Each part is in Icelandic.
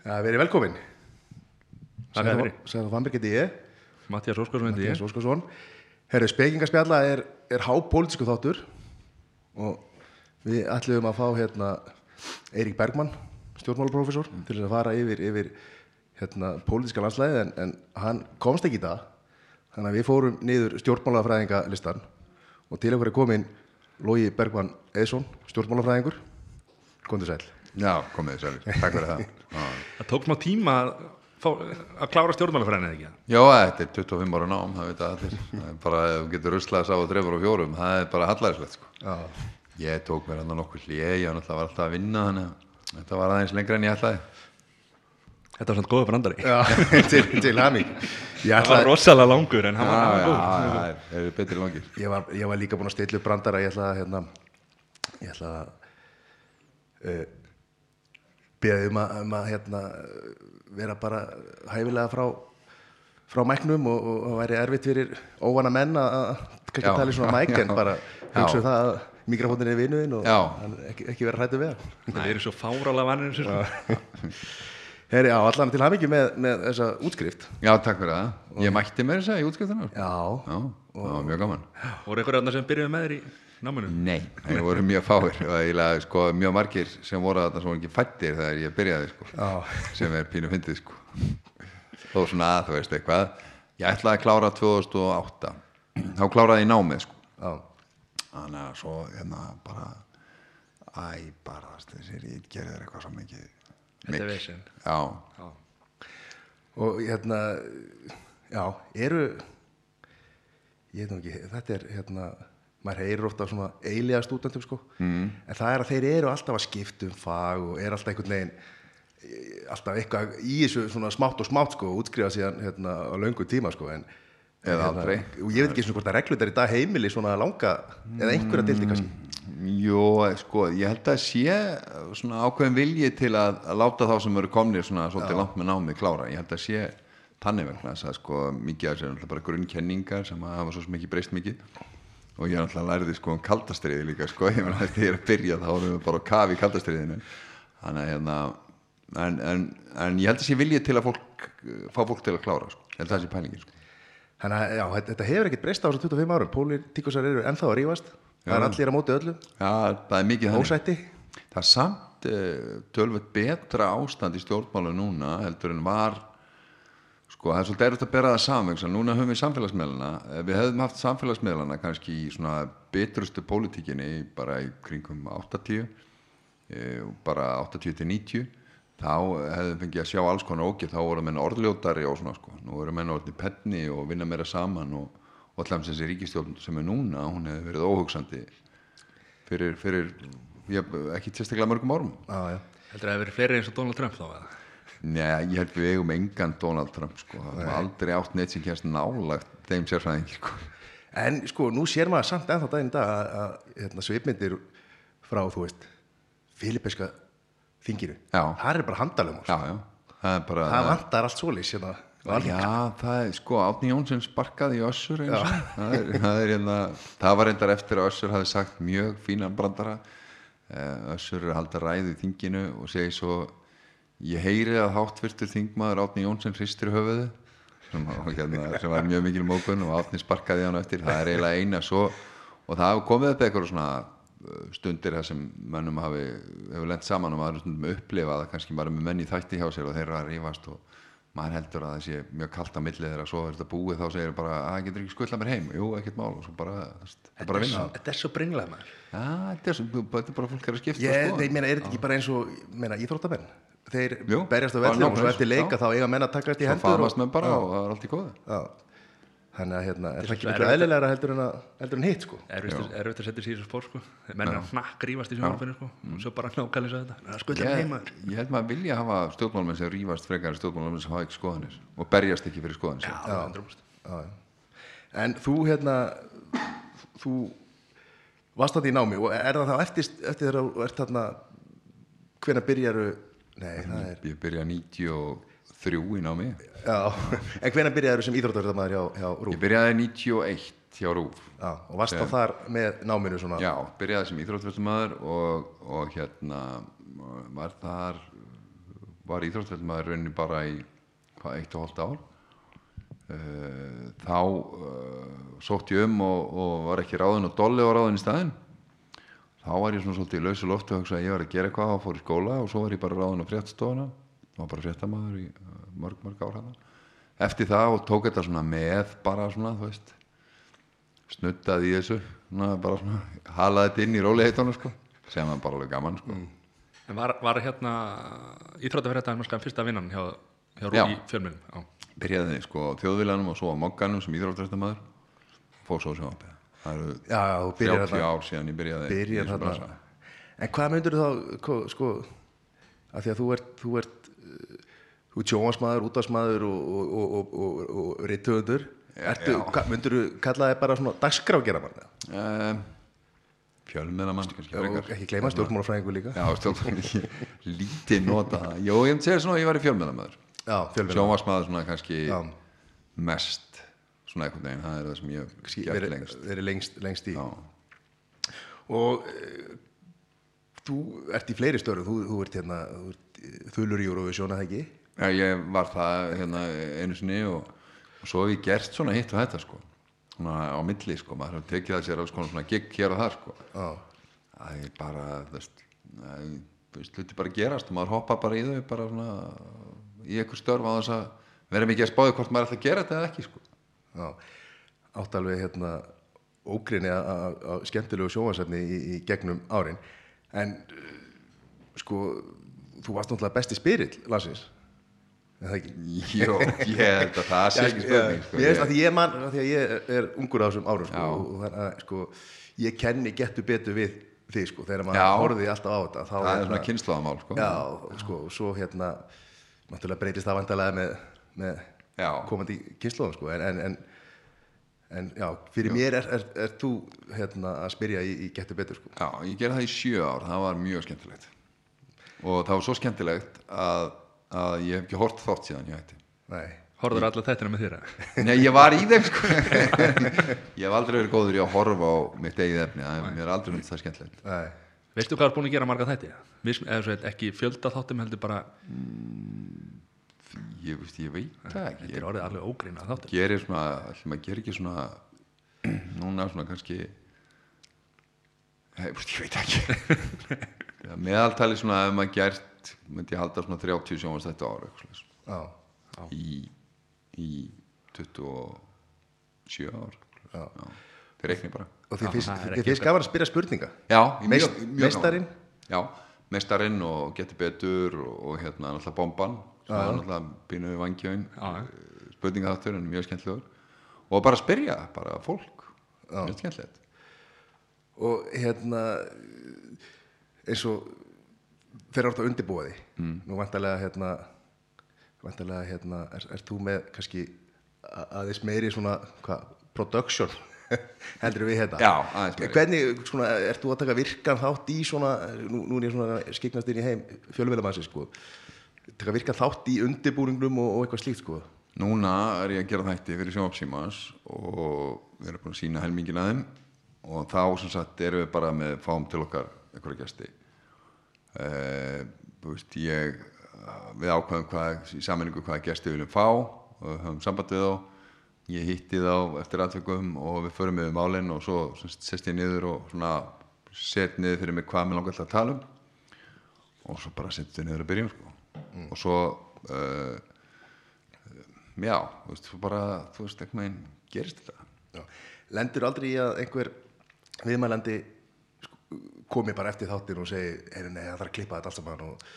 Já, verið velkomin. Sæður Fannberg geti ég Mattias Óskarsson heiti ég Herru, spekingaspjalla er, er hápolítisku þáttur og við ætlum að fá hérna Eirík Bergmann, stjórnmálaprófessor til þess að fara yfir, yfir hérna, pólitíska landslæði en, en hann komst ekki í dag. Þannig að við fórum niður stjórnmálafræðinga listan og til okkur er komin Lógi Bergmann Eðsson, stjórnmálafræðingur. Góndur sæl. Já, komið sælir, takk fyrir það. Það tók smá tíma að, fá, að klára stjórnmálafræðin eða ekki? Já, þetta er 25 ára nám, það veit að allir. Það er bara, ef þú getur ruslað sá á þreifur og fjórum það er bara hallæðislegt sko. Já, Ég tók mér hann nokkuð hlið ég var alltaf að vinna þannig þetta var aðeins lengra en ég ætlaði. Þetta var svona góða brandari. Já til, til hami Ég, Það var rosalega langur en hann var, hann Já, góð það er betri langir. Ég, var, ég var líka búinn að stilla upp brandara Ég ætla að hérna, Ég ætla að uh, beða um að, um að hérna, vera bara hæfilega frá frá mæknum og, og, og væri erfitt fyrir óvana menn að að kannski Já, tala í svona mæk en bara hugsa um það að mikrofónin er vinuðin og ekki, ekki vera hrættu við Það eru svo þessu. Sko. Herri, já, allan til hamingi með, með þessa útskrift. Já, takk fyrir það. Ég mætti mér þess að í útskiptunar Já, Já, það var mjög gaman. Voru einhverja þarna sem byrjuðu með þér í náminu? Nei, það voru mjög fáir. Og eiginlega sko, mjög margir sem voru þarna sem voru ekki fættir þegar ég byrjaði sko, sem er pínu fyndið sko. þó svona að þú veist eitthvað. Ég ætlaði að klára 2008 þá kláraði ég námið sko. þannig að svo hérna bara æ, bara þessi rítgerð er eitthvað svo mikið Þetta er Já, og hérna já, eru ég veit nú ekki, þetta er hérna maður heyrir ofta svona eiliga stúdentum sko, mm. en það er að þeir eru alltaf að skipta um fag og er alltaf einhvern veginn eh, alltaf eitthvað í þessu svona smátt og smátt sko, útskrifa síðan hérna á löngu tíma sko, en Eða aldrei. og ég veit ekki svona hvort að reglur er í dag heimili svona langa, eða einhverja dildi kannski. Jó, sko, ég held að sé svona ákveðin vilji til að, að láta þá sem eru komnir svona svolítið langt með námið klára, ég held að sé þannig vegna þess að sko mikið af þessu er bara grunnkenningar sem að hafa svo ekki breyst mikið og ég náttúrulega lærði sko um kaldastriði líka sko, ég meina þegar ég er að byrja þá erum við bara á kafi í kaldastriðinu. Þannig að hérna en, en, en ég held að sé vilji til að fólk fá fólk til að klára sko, ég held að það sé pælingin sko. Þannig að já, þetta- hefur ekkert breyst á þessu 25 árum. Pólitíkusar eru ennþá að rífast. Það er allir á móti öllu, Já, það er mikið þannig. Ósætti. Það er samt uh, tölvöld betra ástand í stjórnmálu núna heldur en var sko, það er svolítið erfitt að bera það saman núna höfum við samfélagsmiðlana Ef við hefðum haft samfélagsmiðlana kannski í svona betrustu pólitíkinni bara í kringum 80 eh, bara 80 til 90 þá hefðum við fengið að sjá alls konar ógið, þá voru menn orðljótari og svona sko, nú eru menn orðið penni og vinna meira saman og, og alltaf þessi ríkistjórn sem er núna, hún hefur verið óhugsandi fyrir, fyrir já, ekki sérstaklega mörgum árum já, já. Heldur að það hefur verið fleiri eins og Donald Trump þá eða? Nei, ég held við eigum engan Donald Trump sko. það var aldrei átt neitt sem kemst nálagt þeim sérfræðingi sko. En sko, nú sér maður samt ennþá daginn dag að, að hérna, svipmyndir frá, þú veist, filipeska þinginu. Já. Það er bara handalum. Já, já, það er bara Það vantar allt svoleiðis hérna. á Alþingi. Já, það er sko Átni Jónsson sparkaði í Össur eins og það, er, það, er, hérna, það var reyndar eftir að Össur hafi sagt mjög fínan brandara Eh, Össur er að halda ræði í þinginu og segi svo ég heyri að háttvirtur þingmaður Átni Jónsson hristir höfuðu sem, hérna, sem var mjög mikil mókun og Átni sparkaði hann eftir, það er eiginlega eina svo og það hafa komið upp eitthvað svona uh, stundir þar sem mönnum hafi hefur lent saman og maður stundum upplifa að kannski bara með menn í þætti hjá sér og þeir eru að rífast og maður heldur að það sé mjög kalt að milli þeirra. Svo er þetta búið þá segir bara að það getur ekki skuttla mér heim? Jú, ekkert mál og svo bara, það er bara að vinna. Þetta er svo bringlað maður. Já, þetta er, bara fólk að skipta Ég, sko. nei, meina, er þetta ekki bara eins og, meina, íþróttamenn? Þeir Jú, berjast á vellum og svo eftir leika já. þá eiga menn að takast í hendur. famast menn bara og það er allt í góða Já. Þannig að hérna, er það ekki miklu eðlilegra heldur en, að, heldur en hitt, sko? Erfitt erfitt að setja sér í þessu spór sko Menn er að hnakk rífast í sjónarfinu sko og svo bara nákvæmlega svo þetta Það er skuldlega ég, held maður vilja hafa stjórnmálmenn sem rífast frekar stjórnmálmenn sem hafa ekki skoðanir og berjast ekki fyrir skoðanir Já, sínar. það er 100%. Já, já. En þú, hérna, þú það þú nei, það er, ég byrja 93 í námi já, en hvenær byrjaru sem íþróttarfréttamaður hjá, hjá ég Rúf? byrjaði 91 hjá Rúf Já, og varst þá þar með náminu svona? já, byrjaði sem íþróttfréttamaður og, og hérna var þar var íþróttfjöldmaður rauninni bara í hvað, eitt og hálft ár uh, þá uh, sótt ég um og, og var ekki ráðin og dolli var ráðin í staðinn þá var ég svona svolítið í lausu loftu og hugsa að ég var að gera eitthvað og fór í skóla og svo var ég bara ráðin á fréttstofuna var bara fréttamaður í uh, mörg, mörg ár hana eftir það og tók þetta svona með bara svona, þú veist snuddaði í þessu svona, bara svona, halaði þetta inn í róliheitunum sko, sem var bara alveg gaman sko. En var, var hérna íþróttafréttaðin kannski fyrsta vinnan hjá, hjá Já. Rúi fjölmjölum? Já. byrjaði sko á þjóðvílanum og svo á mokkanum sem íþróttrættamæður fór svo sem það eru Já, já, þú byrjar 30 ár síðan ég byrjaði byrjar þarna. en hvað myndur þá ko- sko, að því að þú ert þú ert, þú ert sjónvarsmaður, útvarsmaður og, og, og, og, já. hvað, myndur þú kalla þig bara svona dagskrágera mann um, fjölmiðlamann ekki gleyma stjórnmálafræðingu líka. Já, stjórnmæli lítið nota það. Jó, ég segja svona að ég var í fjölmiðlamæður já fjölmiðla sjónvarsmaður svona kannski Já. mest svona einhvern veginn, það er það sem ég verið lengst. verið lengst, lengst í. Já. og e, þú ert í fleiri störu þú, þú ert hérna þú ert, eh, þulur í Eurovision að það ekki? Já, ég var það hérna einu sinni og, og svo hef ég gert svona hitt og þetta sko. Svona á milli sko, maður hefur tekið að sér alls konar svona gig hér og þar sko. Já, að ég bara, þú veist að þú veist, hluti bara gerast og maður hoppa bara í þau bara svona í einhver störf á þess að vera mikið að spáði hvort maður ætla að gera þetta eða ekki sko átt alveg hérna ógrinni að skemmtilegu sjónvarsefni í, í gegnum árin en sko þú varst náttúrulega besti spyrill ekki? Jó, ég held að það sé ekki spurning sko. Finnst að því ég man, því að ég er ungur á þessum árum sko, og þannig að sko, ég kenni getur betur við þig sko, þegar maður Já. horfði alltaf á þetta það er svona kynnslóðamál sko. Já, sko, og svo hérna náttúrulega breytist það vandalega með, með. Komandi kynnslóðum sko, en, en, en, en já, fyrir mér er, er, er þú hérna að spyrja í, í getur betur sko. Já, ég gerði það í sjö ár, það var mjög skemmtilegt. Og það var svo skemmtilegt að, að ég hef ekki hort þátt síðan ég hætti. Nei, Horður allar þettina með þér? eða? Nei, ég var í þeim sko. Ég hef aldrei verið góður í að horfa á mitt eigið efni, það er- mér aldrei myndið það skemmtilegt. Nei, Veistu hvað er búin að gera marga þætti? Viss, eða svo ekki fjölda þáttum heldur bara Ég, veist, ég veit það ekki. Þetta er orðið alveg ógrína þáttum Ég gerir svona, allir maður gerir ekki svona núna svona kannski Hei, veist, ég veit ekki. Meðaltali svona ef maður gert myndi ég halda svona 30 sjónvast þetta ára svoleiðis. já, í, í 27 ár. Já. það reikni bara. Og þið finnst er gaman að spyrja spurninga? Já, mjög, mjög meistarinn? já, meistarinn og getur betur og, og hérna náttúrulega bomban sem er náttúrulega pínu vangjöin Já. spurningaþáttur en mjög skemmtilegur. Og bara spyrja, bara fólk. Mjög skemmtilegt. Og hérna eins og eru átt að undirbúa því mm. nú vantarlega hérna vantarlega hérna er, er þú með kannski aðeins meiri svona hvað, production heldur við hérna. Já, aðeins meiri. hvernig svona, ert þú að taka virkan þátt í svona nú, nú er ég svona skiknast inn í heim fjölmiðlamansi sko. Taka virkan þátt í undirbúningnum og, og eitthvað slíkt sko? Núna er ég að gera þætti fyrir sjónvapsímas og við erum búin að sína helmingin að þeim og þá sem sagt erum við bara með fáum til okkar einhverja gesti. Uh, veist, ég, við ákvæðum hvað, í sammenningu hvaða gesti við viljum fá og við höfum samband við þá ég hitti þá eftir aðtökum og við förum við málinn og svo sest ég niður og svona set niður fyrir mig hvað mér langar til að tala um og svo bara setjum við niður að byrjum sko. og svo uh, já, þú veist, svo bara þú veist, einhvern veginn gerist þetta Já. lendur aldrei í að einhver viðmælandi sko, komi bara eftir þáttin og segi nei, það þarf að klippa þetta allt saman og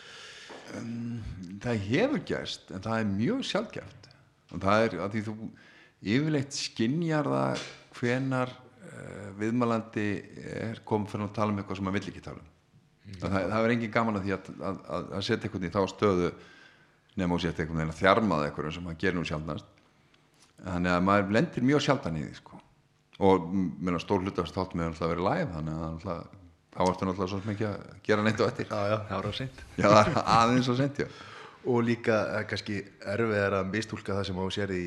það hefur gerst en það er mjög sjálfgeft og það er að því þú yfirleitt skinjar það hvenar uh, viðmælandi er komið fyrir að tala um eitthvað sem maður vill ekki tala um. Það, það er engin gaman að því að, að, að, að setja eitthvað í þá stöðu nema og setja eitthvað að þjarmað eitthvað sem maður gerir nú sjálfnast þannig að maður lendir mjög sjaldan í því sko. og mér stór hlutast þáttum með að vera live þannig að þá ertu náttúrulega svo ekki að gera neitt á eftir. Já, já. Það var á seint. Já aðeins og sent já. Og líka er kannski erfið er að mistúlka það sem á sér, í,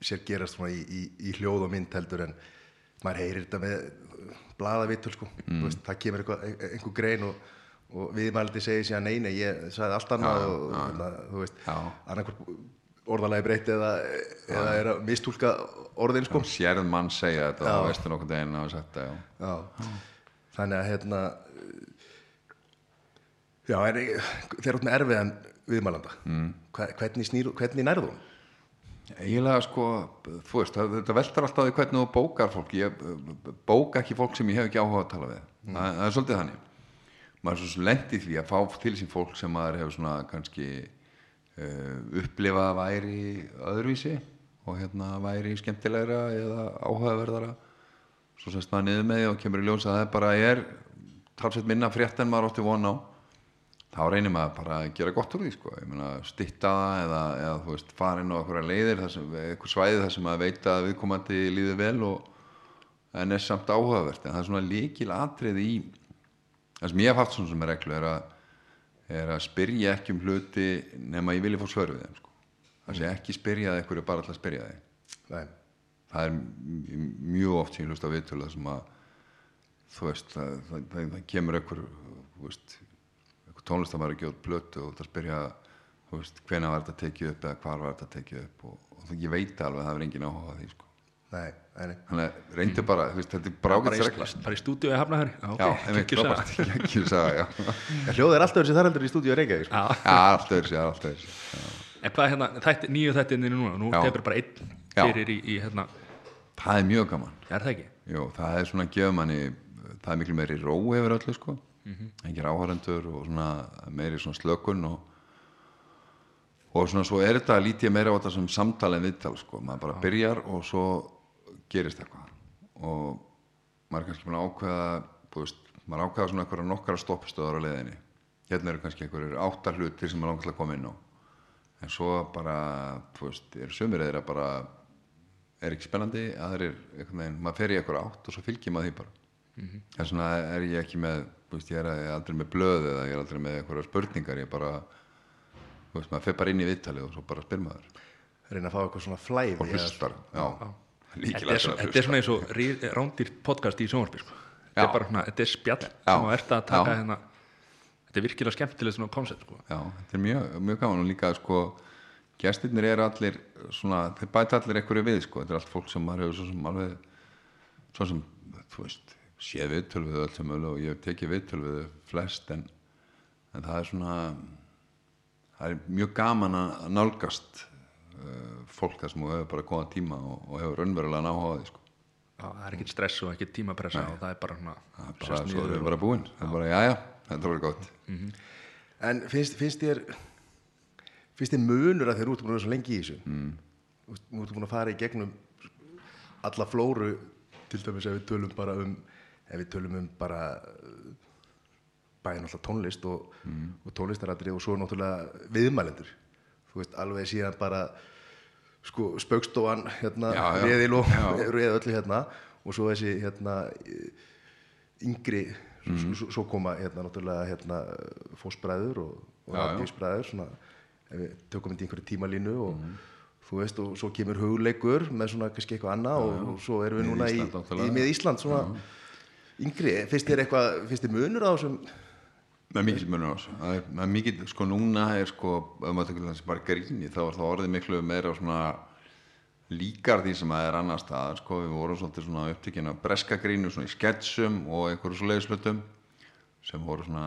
sér gerast í, í, í hljóð og mynd heldur en maður heyrir þetta með bladavitul sko. mm. veist, það kemur eitthvað, ein- einhver grein og, og viðmældi segir síðan nei, nei, ég sagði allt annað og hérna, þú veist, Já. annarkvort orðalagi breytt eða, eða er að mistúlka orðin sko sérð mann segja þetta og veistu nokkuð deginn sagt það, já. Já. þannig að hérna já, en þeir eru með erfiðan viðmælanda mm. hvernig, snýr, hvernig nærðu hún? Eiginlega sko, þú veist þetta veltar alltaf því hvernig þú bókar fólk. Ég bóka ekki fólk sem ég hef ekki áhuga að tala við. Það, það er svolítið þannig. Maður er svo lendi því að fá til sín fólk sem maður hefur svona kannski uh, upplifað að væri öðruvísi og hérna væri skemmtilegra eða áhugaverðara. Svo sest maður niður með því og kemur í ljós að það bara er talsveit minna frétt en maður átti von á þá reynir maður bara að gera gott úr því sko. stitta það eða, eða veist fara inn á einhverja leiðir sem, einhver svæði þar sem maður veit að viðkomandi líður vel og en er samt áhugavert en það er svona líkil atrið í það sem ég hef haft svona sem er reglu er að, er að spyrja ekki um hluti nema ég vilja fá svör við þeim sko. það sé ekki spyrja það einhverju bara alltaf að spyrja þeim Nei. það er mjög oft sem ég hlust á viðtölu sem að þú veist, það, það, það, það kemur einhver þú veist, einhver tónlistamæður að út plötu og það spyrja þú veist, hvenær var þetta tekið upp eða hvar var þetta tekið upp og, og það, ég veit alveg að það er engin áhuga á því sko. Nei, þannig að reyndu bara, þú veist, þetta er í, regla. bara í stúdíu að hafna hér já, einmitt, frábært, ekki sagða, já. En hljóð er alltaf þessi þar heldur í stúdíu að Reykjavík sko. Já. já, allt öðru sér, allt öðru sér en hvað er hérna, þætti, nýju þættinni núna? Nú tefur bara einn fyrir í, í hérna, það er mjög gaman. Er það ekki? Jú, það er svona að gefa manni það er miklu meiri ró yfir öllu sko Mhm. engir áhærendur og svona meiri svona slökun og, og svona svo er þetta lítið meira á þetta sem samtal en viðtal sko. Maður bara byrjar og svo gerist eitthvað. Og maður er kannski búin að ákveða þú veist, maður ákveða svona eitthvað nokkara stoppstöðar á leiðinni. Hérna eru kannski einhverjir áttar hlutir sem maður langar til að koma inn á. En svo bara, þú veist, er sumir eða bara er ekki spennandi aðrir, einhvern veginn, maður fer í eitthvað átt og svo fylgir maður því bara. Mhm. þess vegna er ég ekki með veist, ég er ég er aldrei með blöð eða ég er aldrei með eitthvað spurningar, ég bara þú veist, maður fer bara inn í viðtalið og svo bara spyr maður. Reyna að fá eitthvað svona flæði og hlustar, já, Þetta líkilega er, svona, þetta er svona eins og rándýrt podcast í sjónvarpi sko. þetta er bara svona, þetta er spjall Já. sem þú ert að taka hérna. Þetta er virkilega skemmtilegt svona koncept sko. Já, þetta er mjög, mjög gaman og líka sko, gestirnir eru allir svona, þeir bæta allir einhverju við sko, þetta er allt fólk sem maður hefur svo sem alveg svo sem, þú veist séð viðtöl við öll sem öll og ég hef tekið viðtöl við flest en, en það er svona það er mjög gaman að nálgast uh, fólk þar sem þú hefur bara góða tíma og, og hefur raunverulega náháði sko. Það er ekkert stress og ekkert tímapressa og það er bara svona það er bara, svo er bara búin. Það er bara, já, já, þetta voru gott. En finnst, finnst þér finnst þér munur að þeir út búin að vera svo lengi í þessu? Mm. Nú ertu búin að fara í gegnum alla flóru til dæmis ef við tölum bara um ef við tölum um bara uh, bæinn alltaf tónlist og, og tónlistaratri og svo náttúrulega viðmælendur þú veist alveg síðan bara sko spaukstofan hérna Já, já. reðil og Já. reð öllu hérna og svo þessi hérna yngri Mhm. svo, svo koma hérna náttúrulega hérna fósbræður og, og Já, já. rafbíksbræður svona ef við tökum þetta í einhverju tímalínu og Mhm. þú veist og svo kemur hugleikur með svona kannski eitthvað annað og, og svo erum við núna í, náttúrulega. í mið Ísland svona yngri, finnst þér eitthvað finnst þér munur á þessum með mikil munur á þessu. Það er, það er mikil, sko núna er sko ef maður tekur þessi bara gríni þá er það orðið miklu meira svona líkar því sem það er annar stað sko. Við vorum svolítið svona upptekinn af breska grínu svona í sketsum og einhverju svo leiðslutum sem voru svona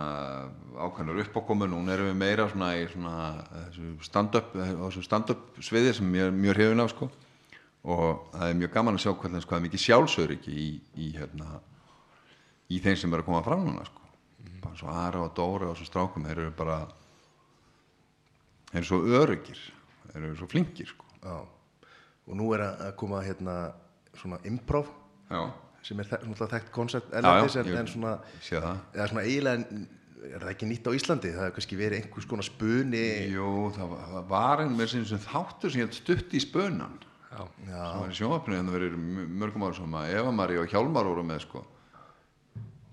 ákveðnur uppákomu núna erum við meira svona í svona þessu stand-up á þessu stand-up sviði sem ég er mjög hrifin af sko. Og það er mjög gaman að sjá hvernig sko, það er mikið sjálfsöryggi í, í hérna í þeim sem eru að koma fram núna sko. bara svo Ara og Dóra og svo strákum þeir eru bara þeir eru svo öryggir þeir eru svo flinkir sko. og nú er að koma hérna svona improv já, sem er þekkt koncept en, en svona eða svona eiginlega er það ekki nýtt á Íslandi það hefur kannski verið einhvers konar spuni Jú, það var, það var mér sem þáttur sem stutt í spönan Já. sem var í sjónvarpinu en það verið mörgum ára sem Eva Marí og Hjálmar voru með sko.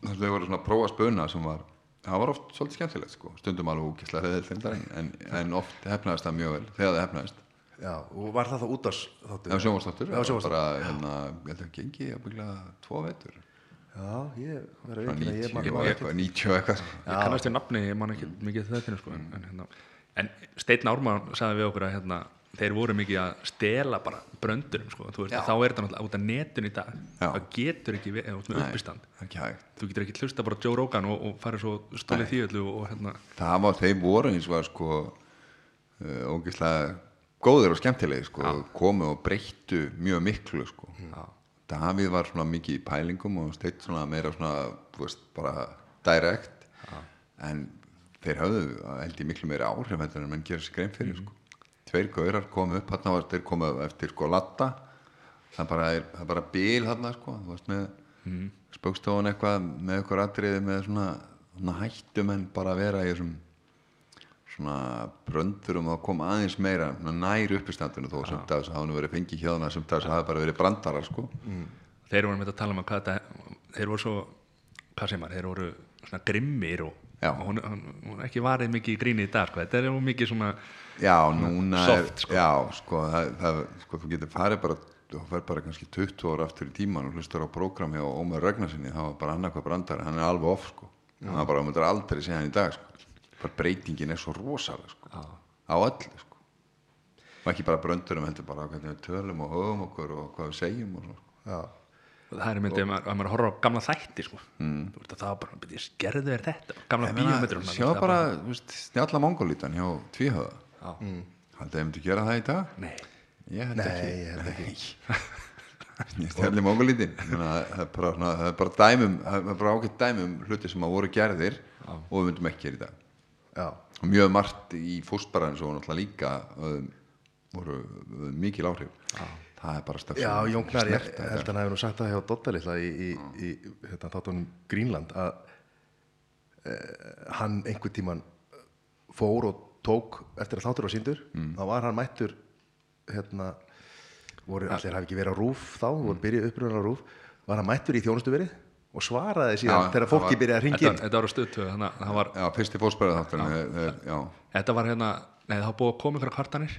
Þess að þau voru svona að prófa spöna sem var, það var oft svolítið skemmtilegt sko. stundum alveg úkislega reyðil en, en oft hefnaðist það mjög vel þegar það hefnaðist já, og var það þá þáttur Það var sjónvarsdáttur, Já, sjónvarpsþáttur. bara, hérna, ég held að gengi að byggla tvo vetur. Já, ég verður ekki að ég 90 man og man eitthvað, 90 og eitthvað ég kannast við nafni, ég man ekki mikið þetta sko, en, en, hérna, en Steinn Ármann sagði við okkur að hérna, þeir voru mikið að stela bara bröndurum sko, þú veist, Já. þá er þetta náttúrulega út af netun í dag Já. það getur ekki verið, út með uppistand. þú getur ekki hlusta bara Joe Rogan og, og farið svo stólið því öllu og hérna. Það var, þeir voru eins og var sko uh, ógeðslega góðir og skemmtilegi sko, komu og breyttu mjög miklu sko. Davíð var svona mikið í pælingum og steitt svona meira svona, veist, bara direct. En þeir höfðu held ég miklu meira áhrif en menn gera sér grein fyrir sko. Tveir gaurar komu upp var þeir komu eftir sko latta það bara er, það bara bíl hann sko, þú veist með mm. spökstofun eitthvað með eitthvað atriði með svona, svona hættum en bara vera í þessum svona bröndur um að koma aðeins meira nær uppistandinu þó sem dags hafa nú verið fengið hjá hana sem dags hafa bara verið brandarar sko. Þeir voru með að tala um að hvað þetta þeir voru svo, hvað sem er, þeir voru svona grimmir og hún, hún, hún ekki varðið mikið í gríni í dag sko. þetta er mikið svona já, núna soft, er, sko. já, sko, það, það, sko þú getur farið bara þú fer bara kannski 20 ára aftur í tíman og hlustar á prógram hjá Ómar Ragnarsinni það var bara annað hvað brandari, hann er alveg off sko. hann var bara, þú myndir aldrei sé hann í dag sko. bara breytingin er svo rosalega sko. á öllu sko. og ekki bara bröndurum heldur bara hvernig við tölum og höfum okkur og hvað við segjum og svo Já, það er myndið að maður, að maður horfa á gamla þætti sko. mm. þú veist að það var bara, byrja, gerðu þér þetta gamla bíómetrum sjá bara, þú veist, snjalla mongolítan hjá tvíhöða Já. haldið þið myndi gera það í dag? nei, ég held Nei, ekki. ég held ekki. snjalli mongolítin það er bara, svona, það er bara dæmum það er bara ágætt dæmum hluti sem að voru gerðir og við myndum ekki gera í dag. Já, og mjög margt í fóstbaraðin svo náttúrulega líka um, voru um, mikil áhrif það er bara stöfn já Jón Gnar, ég held að hann hefur nú sagt það hjá Dotta litla í, í, í hérna, þáttunum Greenland að eh, hann einhvern tíman fór og tók eftir að þáttur á síndur Mm. þá var hann mættur hérna, voru allir hafi ekki verið á rúf þá, voru byrjuð uppröðun á rúf var hann mættur í þjónustuverið og svaraði síðan Já, þegar fólki var- byrjaði að ringa þetta, inn. þetta var stöðtöð þannig að það var, já, fyrsti fóstbaraðin þátturinn já, þetta var hérna nei, var búið að koma ykkur kvartanir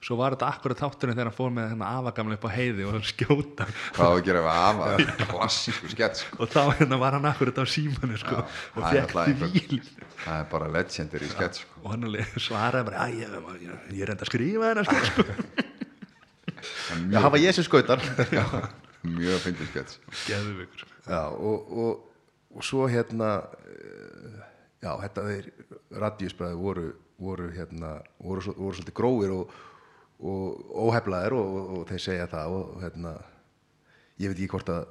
svo var þetta akkurat þátturinn þegar hann fór með hérna afagamli upp á heiði og skjóta hvað á að gera við afa klassísku skett sko. og þá hérna var hann akkurat á símanu sko, og það fekk því víl það er bara legendir í skett sko. og hann svaraði bara "Æ, ég, ég, ég er enda að skrifa hennar sko. já, hafa ég sem skautar mjög fyndið skett og, og, og svo hérna eh, já, þetta þeir radíusbræði voru, voru hérna, voru, voru svolítið gróir og, og óheflaðir og, og, og þeir segja það og hérna ég veit ekki hvort að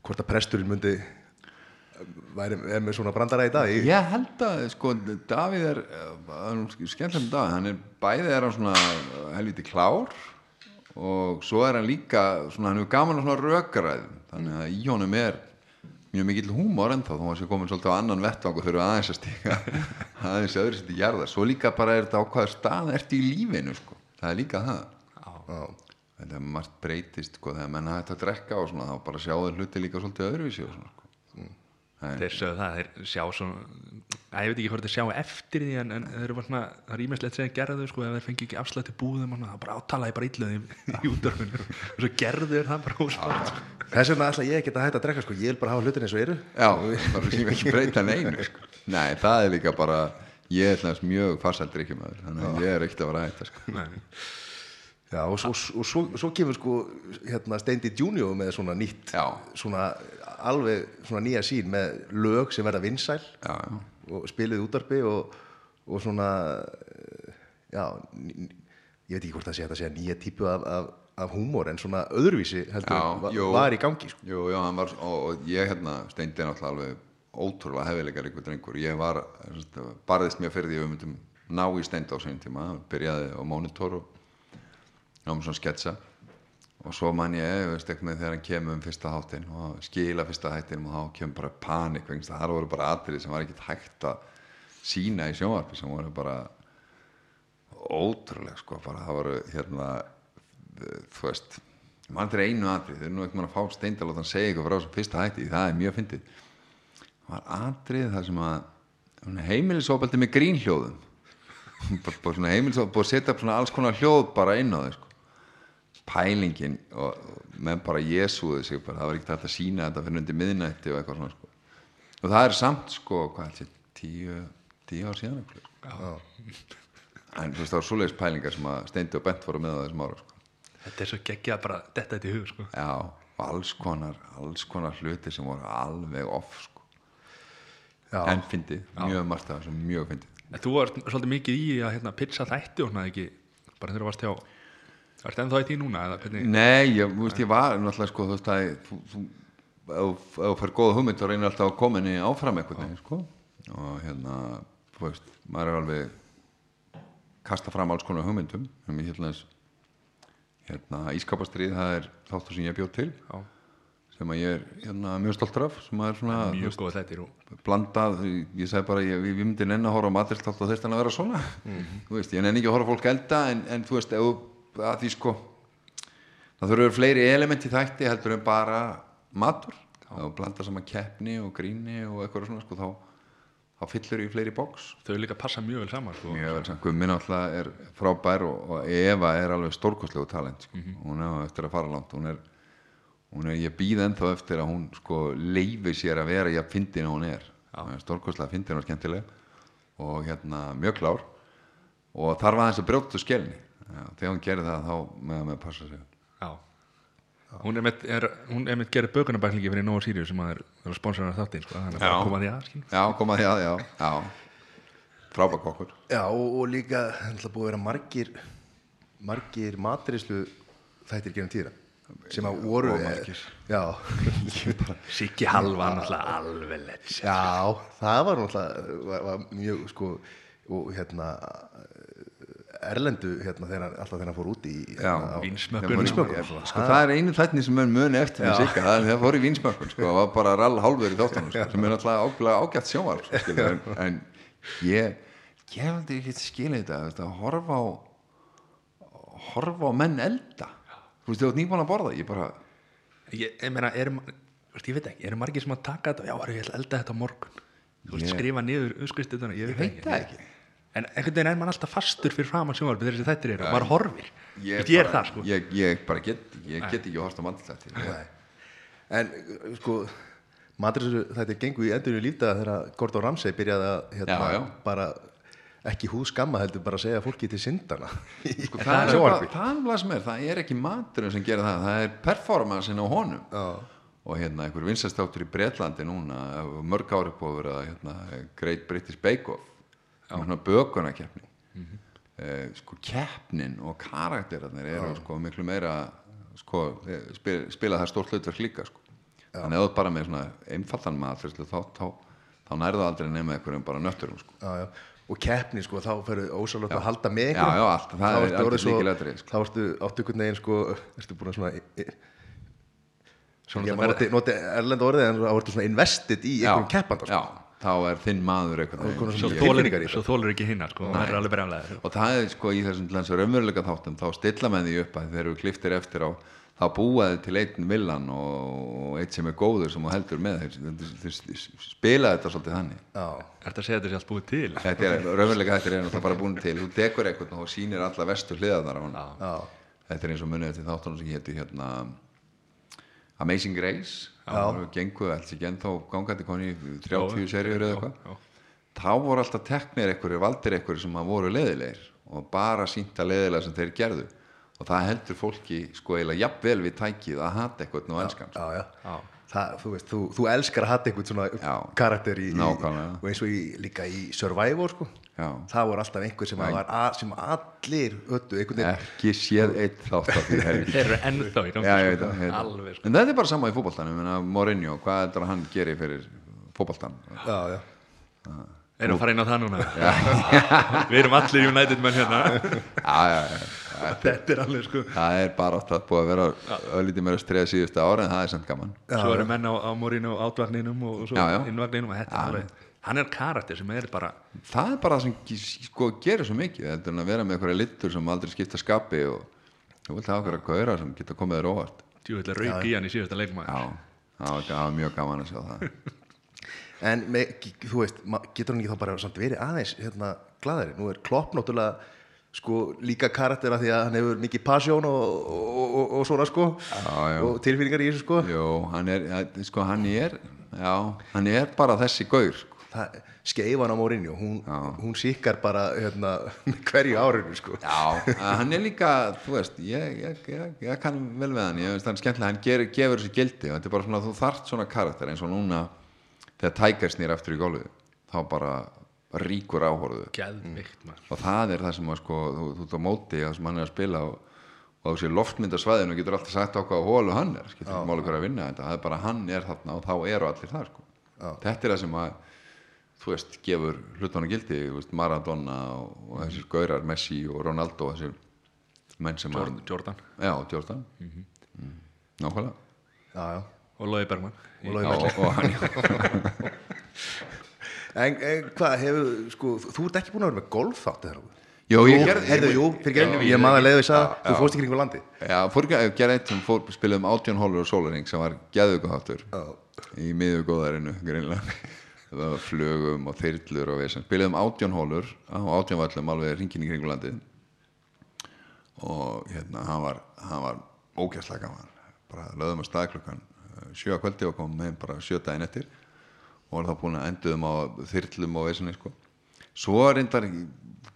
hvort að presturinn myndi væri er með svona brandara í dag ég, held að, sko, Davíð er skemmtilega með Davíð, hann er bæði er hann svona helviti klár og svo er hann líka svona, hann hefur gaman á svona rökaræðum þannig að í honum er mjög mikill húmor ennþá þó að sé komin svolítið á annan vettvang og þurfa aðeins að stíka aðeins öðru sér til jarðar. Svo líka bara er þetta á hvaða stað ertu í lífinu sko, það er líka það. Þetta er margt breytist sko, þegar menn hægt að drekka og svona þá bara sjáðu hluti líka svolítið öðruvísi og svona sko. þeir sögðu það, þeir sjá svona að ég veit ekki hvort þeir sjá eftir því en, en þeir eru svona, það er ímestlegt sem þeir gerðu sko, ef þeir fengi ekki afslætti búðum og svona, það bara átalaði bara illuði í, útdörfinu og svo gerðu þeir það bara ósmátt þess vegna ætla ég geta hægt að drekka sko, ég vil bara hafa hlutin eins og eru. Já, bara sem ekki breyta neinu sko. Nei, það er líka bara ég er hlans mjög farsældur ekki maður þannig að ég er ekkert að vera að hætta sko. Já, og, svo, og svo, svo kemur sko hérna Steindi Junior með svona nýtt Já. svona alveg svona nýja sín með lög sem verða vinsæl Já, já, og spiluð í útarpi og, og svona já, ég veit ekki hvort það sé hægt að segja nýja típu af, af, af húmor en svona öðruvísi heldur Já, va- jú. var í gangi sko. Jú, já, var og, og ég hérna steindi náttúrulega alveg ótrúlega hefilegar ykkur drengur. Ég var, barðist mér fyrir því að við myndum ná í steindi á segjum tíma. Byrjaði á monitor og náum svona sketsa og svo man ég, veist ekki með þegar hann kemur um fyrsta þáttinn og skila fyrsta þættinum og þá kemur bara panik vegna það voru bara atrið sem var ekkert hægt að sína í sjónvarpi sem voru bara ótrúlega sko bara það voru hérna þú veist mann til einu atrið, þau eru nú ekki mann að fá steindal og þann segja ykkur frá þessum fyrsta hætti það er mjög fyndið var atrið þar sem að heimilisofaldi með grínhljóðum bara, heimilisofaldi búið að setja upp alls konar hljóð bara inn á þau sko pælingin menn bara jesúðu sig bara, það var ekki hægt að sína þetta fyrir undir miðnætti og eitthvað svona sko. og það er samt sko, hvað tíu, tíu ár síðan eitthvað en þú veist það var svoleiðis pælingar sem að Steindi og Bent voru með á þessum ára sko. þetta er svo geggjað bara þetta þetta í hug sko. já, alls konar alls konar hluti sem voru alveg off sko. Já. en fyndið, mjög margt af þessu mjög fyndið. En þú varst svolítið mikið í að hérna, pitcha þætti og svona ekki bara þegar þú varst hjá Ertu ennþá í því núna eða hvernig Nei, ég, þú veist, ég var náttúrulega sko, þú veist að ef þú fær góða hugmynd þá reynir alltaf að koma henni áfram eitthvað sko. og hérna, þú veist maður er alveg kasta fram alls konar hugmyndum. Um í hérna, hérna ískapastrið það er þáttur sem ég bjóð til. Já, sem að ég er hérna, mjög stoltur af sem að er svona mjög góð þættir og blandað, ég segi bara ég, ég myndi nenni að horfa á matilstátt og þess að vera svona. Þú veist, ég nenni ekki að horfa fólk elda en, en þú veist, ef, að því sko það þurfa fleiri element í þætti heldur en bara matur. Þá blanda saman keppni og gríni og eitthvað svona sko, þá, þá fyllur í fleiri box. Þau líka passa mjög vel saman sko. mjög vel sem Gummi náttúrulega er frábær og, og Eva er alveg stórkostlegu talent sko. Mhm. hún er eftir að fara langt. Hún er, hún er ég býð ennþá eftir að hún sko leifir sér að vera ég að fyndin að hún er. Hún er stórkostlega fyndin og skemmtileg og hérna mjög klár. Og þar var þess að brjóta skelni. Já, þegar hún gerir það þá með að með passa sig. Já. Hún er með, er, hún er með gerði bökunarbæklingi fyrir Nova Sirius sem er, er sponsorar þáttinn sko. þannig að bara Já. koma því að já, koma því að, já, já. Frábær kokkur. Já, og, og líka það búið að vera margir margir matrislu þættir genum tíðra sem að voru Siggi Halva náttúrulega alveg lett já, það var náttúrulega var, var mjög sko og hérna erlendu hérna þegar alltaf þegar hann fór út í hérna. Vínsmökkun, Ég- svona. sko, það er einu þættin sem er muni eftir sigga, það, það fór í vínsmökkun sko, það var bara rall hálfur í þáttunum sko, sem er náttúrulega ágætt, sjónvar sko, en, en ég aldrei ekki skilja þetta að horfa á horfa á menn elda þú veist, þú ert nýbúin að borða ég bara, Ég, ég meina, er, veist, ég veit ekki, eru margir sem að taka þetta? Já, varu, ég að elda þetta morgun. Þú veist, skrifa niður uskristu þetta ég, veit það ekki. En einhvern veginn er maður alltaf fastur fyrir framan sjónvarpi þegar þættir eru og maður horfir. Ég, Ég, er það sko. ég, ég bara get, ég get ekki að horfa mandlætti Nei. En uh, sko matrislu þetta gengur í endurinu lífdaga þegar Gordon Ramsay byrjaði að hérna, Já, já. bara ekki húð skamma heldur bara að segja fólki til syndana sko, það, er það það er ekki maturinn sem gerir það, það er performancein á honum Já. og hérna einhver vinsastáttur í Bretlandi núna mörg ári búið að hérna, Great British Bake Off svona bökunakeppni Mhm. eh, sko keppnin og karakterarnir eru sko miklu meira sko, eh, spil, spila það stórt hlutverk líka sko. þannig að ert bara með svona einfaldan maður þá, þá, þá nærðu aldrei nema einhverjum bara nötturum sko. já, já. Og keppni sko þá ferðu ósálögt að halda með Já, já, allt, það er svo- lykilatriði, sko. þá ertu áttu einhvern veginn sko ertu búin að svona Svona ég noti, noti erlend orðið en þá ertu svona invested í einhverjum keppanda sko. já, þá er þinn maður veginn. Svo þolir ekki hinna sko, það er alveg brjálega og það er sko í þessum raunveruleika þáttum þá stilla með því upp að þegar þú kliftir eftir á þá búaði til einn villan og eitt sem er góður sem þú heldur með þeir, þeir, þeir spila þetta svolítið þannig. Já, Er þetta að segja þetta sé allt búið til? þetta er raunveruleika þetta er náttúrulega bara búin til. Þú dekur eitthvað og sýnir alla vestu hliðarnar á hann já, þetta er eins og munið eftir þáttunum sem héti hérna Amazing Grace það voru genguð alls ekki ennþá gangandi koni í 30 seríur eða eitthvað. já. þá voru alltaf teknir einhverjir, valdir einhverjir sem að voru leðilegir og bara sínta leðilega sem þeir gerðu og það heldur fólki sko eiginlega jafnvel við tækið að hata eitthvað já, já. Já. Það, þú veist, þú, þú elskar að hatta einhvern svona Já. karakter í, í, Nákvæmlega. og eins og í, líka í Survivor sko. Já. það voru alltaf einhver sem, var, að, sem allir öttu einhvern veginn ekki séð eitt þátt af því Þeir eru ennþá í veit sko. það, ég veit það. Alveg sko. en þetta er bara sama í fótboltanum Mourinho, hvað er þetta að hann gerir fyrir fótboltan já, já. Erum að fara inn á það núna Við erum allir United menn hérna já, já, já. Þetta er alveg sko. Það er bara átt að búið að vera öllítið meira streða síðustu ára en það er samt gaman. Svo eru menn á, á morinu og átvagninum og svo Já, já. innvagninum og þetta er alveg Hann er karakter sem er bara það er bara það sem sko, gerir svo mikið þetta er að vera með eitthvað littur sem aldrei skipta skapi og þú vilt hafa eitthvað gauðra sem geta komið þér óvart. Djúvillig rauk í hann í síðasta leikmaður. Já, það var, mjög gaman að sjá það. En með, þú veist, getur hann ekki þá bara samt verið aðeins hérna, glæðari, nú er klopp náttúrulega sko líka karaktera því að hann hefur mikið pasjón og, og, og, og svona sko. Já, og tilfinningar í þessu sko. Jó, hann er, sko, hann er já, hann er bara þessi gaur sko. það, skeifan á Mourinho hún, hún síkar bara hérna, með hverju árinu sko. Já, hann er líka, þú veist, ég, ég, ég, ég kann vel við hann, ég veist hann er skemmtilega, hann ger, gefur þessu gildi og þetta er bara svona, þú þarft svona karakter eins og núna þegar Tiger snýr aftur í gólfið, þá bara ríkur áhorðu maður. Og það er það sem að sko, þú, þú ert á móti það sem hann er að spila og, og sér loftmyndasvæðinu getur alltaf sagt á hvaða hólu hann er, skilur ekki máli hver að vinna þetta, það er bara hann er þarna og þá eru allir þar sko. þetta er það sem að þú veist, gefur hlutunum gildi þú veist, Maradona og, og þessir gaurar Messi og Ronaldo þessir menn sem að Jordan já, Jordan. Mm. Nákvæmlega. Já, já. og Lói Bergman Og og, og hann, En, en hvað hefur, sko, þú ert ekki búin að vera með golf þátt eða nokkuð? Jú, ég gerði- Heyrðu, jú, fyrir ekki, ég maður leiði þess að þú fórst í kringu landi já, fór ekki að gera eitt sem fór, spilaðum átjón hólur og sólaring sem var geðugaháttur í miðju góðarinu greinlega það var flugum og þyrlur og vesen. Spilaðum átjón hólur á átjón vallum alveg ringin í kringum landið. Og hérna hann var, hann var ógæslega gaman. Bara lögðum að stað klukkan eh, sjö að kvöldi og komum heim bara sjö daginn eftir og var þá búin að enduðum á þyrlum og vesinni sko. svo reyndar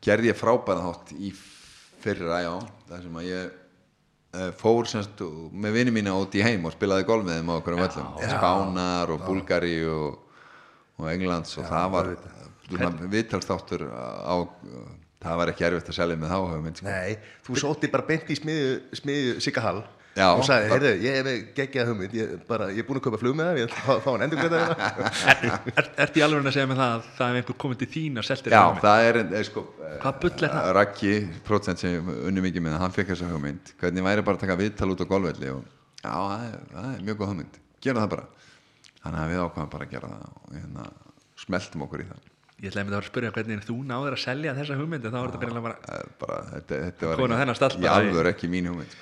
gerði ég frábæra þátt í fyrra já, það sem að ég eh, fór semst með vini mína út í heim og spilaði golf með þeim á okkur um völlum Spánar og Búlgari og, og Englands og það var viðtalstáttur á það var ekki erfitt að selja með þá sko. Nei, þú sótti bara beint í smiðju, smiðju Sigga Hall Já, og sagði, það- heyrðu, ég hef geggjað hugmynd ég, bara, ég er búin að kaupa flug með það, ég ætla að fá- fá hann endur hérna. Er, er, Ertu í alveg að segja með það að það er einhver komið til þín að selta Já, það er, er sko Hvað bull er það? Raggi, prótsent sem unni mikið með það, hann fekk þessa hugmynd. Hvernig væri bara að taka viðtal út á golfvelli og já, það er, það er mjög góð hugmynd. Gera það bara. Þannig að við ákvæðum bara að gera það og hérna, smeltum okkur í það. Ég ætlaði með það að spyrja hvernig þú náður að selja þessa hugmynd en þá er þetta bara Það er bara, þetta, þetta var í- alvör ekki mín hugmynd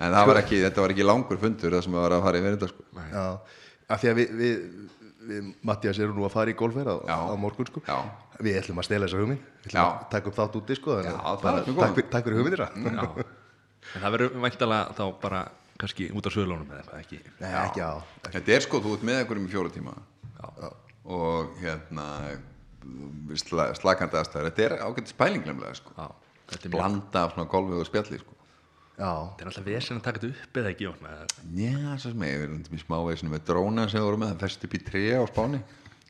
en það var ekki, þetta var ekki langur fundur það sem var að fara yfir þetta sko. Já, af því að við, við, við Mattias erum nú að fara í golfverð á, Já. á morgun sko Já. Við ætlum að stela þessa hugmynd Við ætlum Já. að taka upp þátt úti sko Já, bara takk, fyrir- takk fyrir hugmyndir Já. En það verður væntalega þá bara kannski út á söðlónum eða eitthvað ekki Nei, ekki á þetta er sko, þú ert með einhverjum í fjóra tíma og hérna sla, slakandi aðstæður þetta er ágætt spæling nefnilega sko. Já, er blanda af svona golfi og spjalli sko. Þetta er alltaf vesen að taka þetta upp eða ekki Já, svo sem ég við erum í smáveisinu með dróna sem við vorum með, það fest upp í tré á spáni.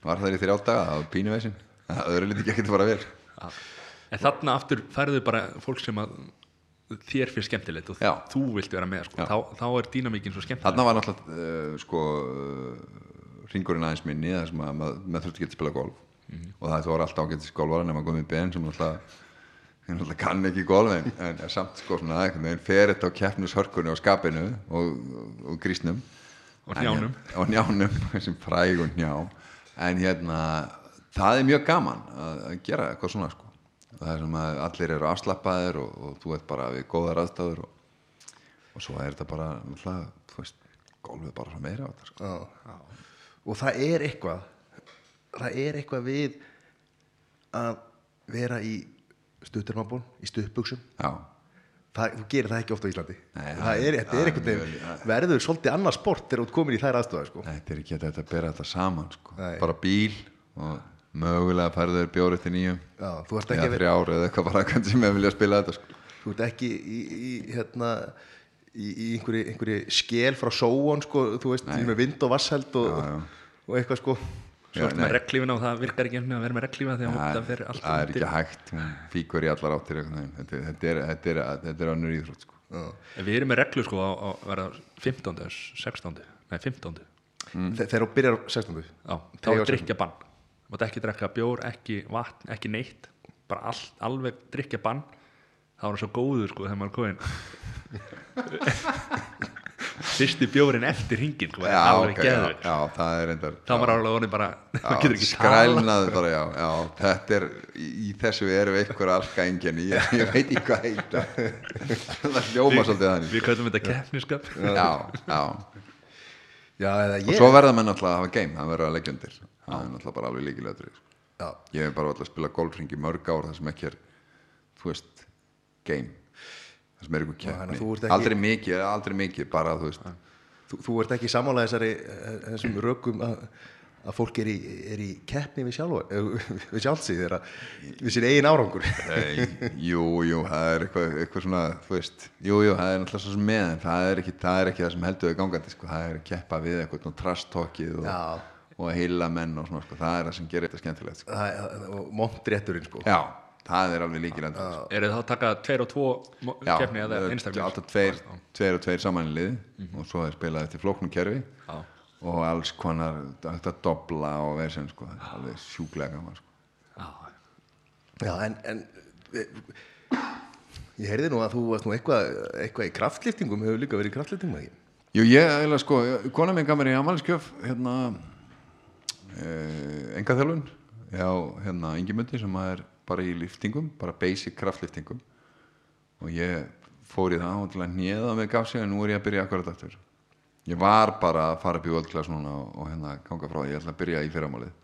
Var það í þrjá daga, það var pínuveisin það öðru liti ekki að fara vel. Já. En þarna aftur færðu bara fólk sem að þér fyrir skemmtilegt og Já. þú vilt vera með sko. Þá, þá er dýnamíkin svo skemmtileg. Þarna var náttúrulega uh, sko uh, ringurinn aðeins minni maður, þurfti ekki að spila golf. Og það var alltaf ágættis golfara nema Gumi Ben sem náttúrulega hann náttúrulega kann ekki golf en, en er samt sko svona fer þetta á keppnishörkunni og skapinu og, og grísnum Og En hnjánum. hér- og njánum, þessum fræg og njá en hérna það er mjög gaman að, að gera eitthvað svona sko það er sem að allir eru afslappaðir og, og þú ert bara við góðar aðstæður og, og svo er þetta bara náttúrulega, þú veist, golfið bara svo meira á þetta sko. já. Og það er eitthvað Það er eitthvað við að vera í stuttarmabón, í það, þú gerir það ekki ofta á Íslandi Nei, það er, það er er einhvern veginn verður svolítið annað sport þegar þú komin í þær aðstofað sko. þetta er ekki að þetta bera þetta saman sko. Bara bíl og mögulega færður bjór eftir nýjum eða að þrjá ár eða eitthvað bara hvernig sem ég vilja spila þetta sko. þú ert ekki í, í hérna í, í einhverju, einhverju skél frá sóon sko, þú veist, Nei. með vind og vassheld og, já. og eitthvað sko Svo nei. með reglífina og það virkar ekki að vera með reglífina þegar það, það fer allt það er ekki hægt hún fíkur í allar áttir þetta, þetta er, þetta er, þetta er önnur íþrótt sko. En Við erum með reglu sko á, á vera 15. 16. Nei 15. Mm. Þe- þegar þú byrjar á 16. Já, þá er á drikja bann Mátt ekki drekka bjór, ekki vatn, ekki neitt bara all, alveg drikja bann þá er hann svo góður sko þegar maður er komin fyrsti bjórin eftir hringin það er reyndar þá er maður alveg orðin bara maður ekki skrælnaði bara, já, já þetta er, í, þessu eru einhver alka engin, ég, ég veit ekki hvað heita. Það hljóma svolítið þannig. við kallum þetta keppniskap já, já, já, eða og svo verða menn alltaf að hafa game, það verður að leggja undir það er náttúrulega bara alveg líkilega já, ég hef bara alltaf að spila golfring í mörg ár það sem ekki er þú veist, game það sem er að keppni. ekki- aldrei mikið, aldrei mikið bara þú veist. Þú, þú ert ekki sammála þessari eh, þessum rökum að, að fólk er í, er í keppni við sjálf við sjálfsig þeirra við sér eigin árangur. Jú, jú, það er eitthvað, eitthvað svona, þú veist, jú, jú, það er náttúrulega svo sem með, en það er ekki það, er ekki það sem heldur við gangandi, sko, það er að keppa við eitthvað nú trastókið og, Já. og að heila menn og svona, sko, það er það sem gerir þetta skemmtilegt, sko. Það- og montrétturinn sko það er alveg endur, sko. eru það að taka tveir og tvo Já, keppni eða einstaklega alltaf tveir, tveir og tveir saman í liði og svo er spilað eftir flóknum kerfi Já. og alls konar, þetta dobla og verðsinn, sko, er alveg sjúklega gaman, sko. Já. Já, en, en eh, ég heyrði nú að þú varst nú eitthvað, eitthvað í kraftliftingum hefur líka verið í kraftliftingum eða ekki? Jú, ég, eiginlega, sko, kona mín gaf mér í amalskjöf hérna uh, engaþjálfun já, hérna, Ingimundi sem er bara í liftingum, bara basic kraftliftingum og ég fór í það og til að nýða mig gaf sig en nú er ég að byrja akkurat aftur. Ég var bara að fara upp í völdklass núna og, og hérna ganga frá, því. ég ætla að byrja í fyrramálið.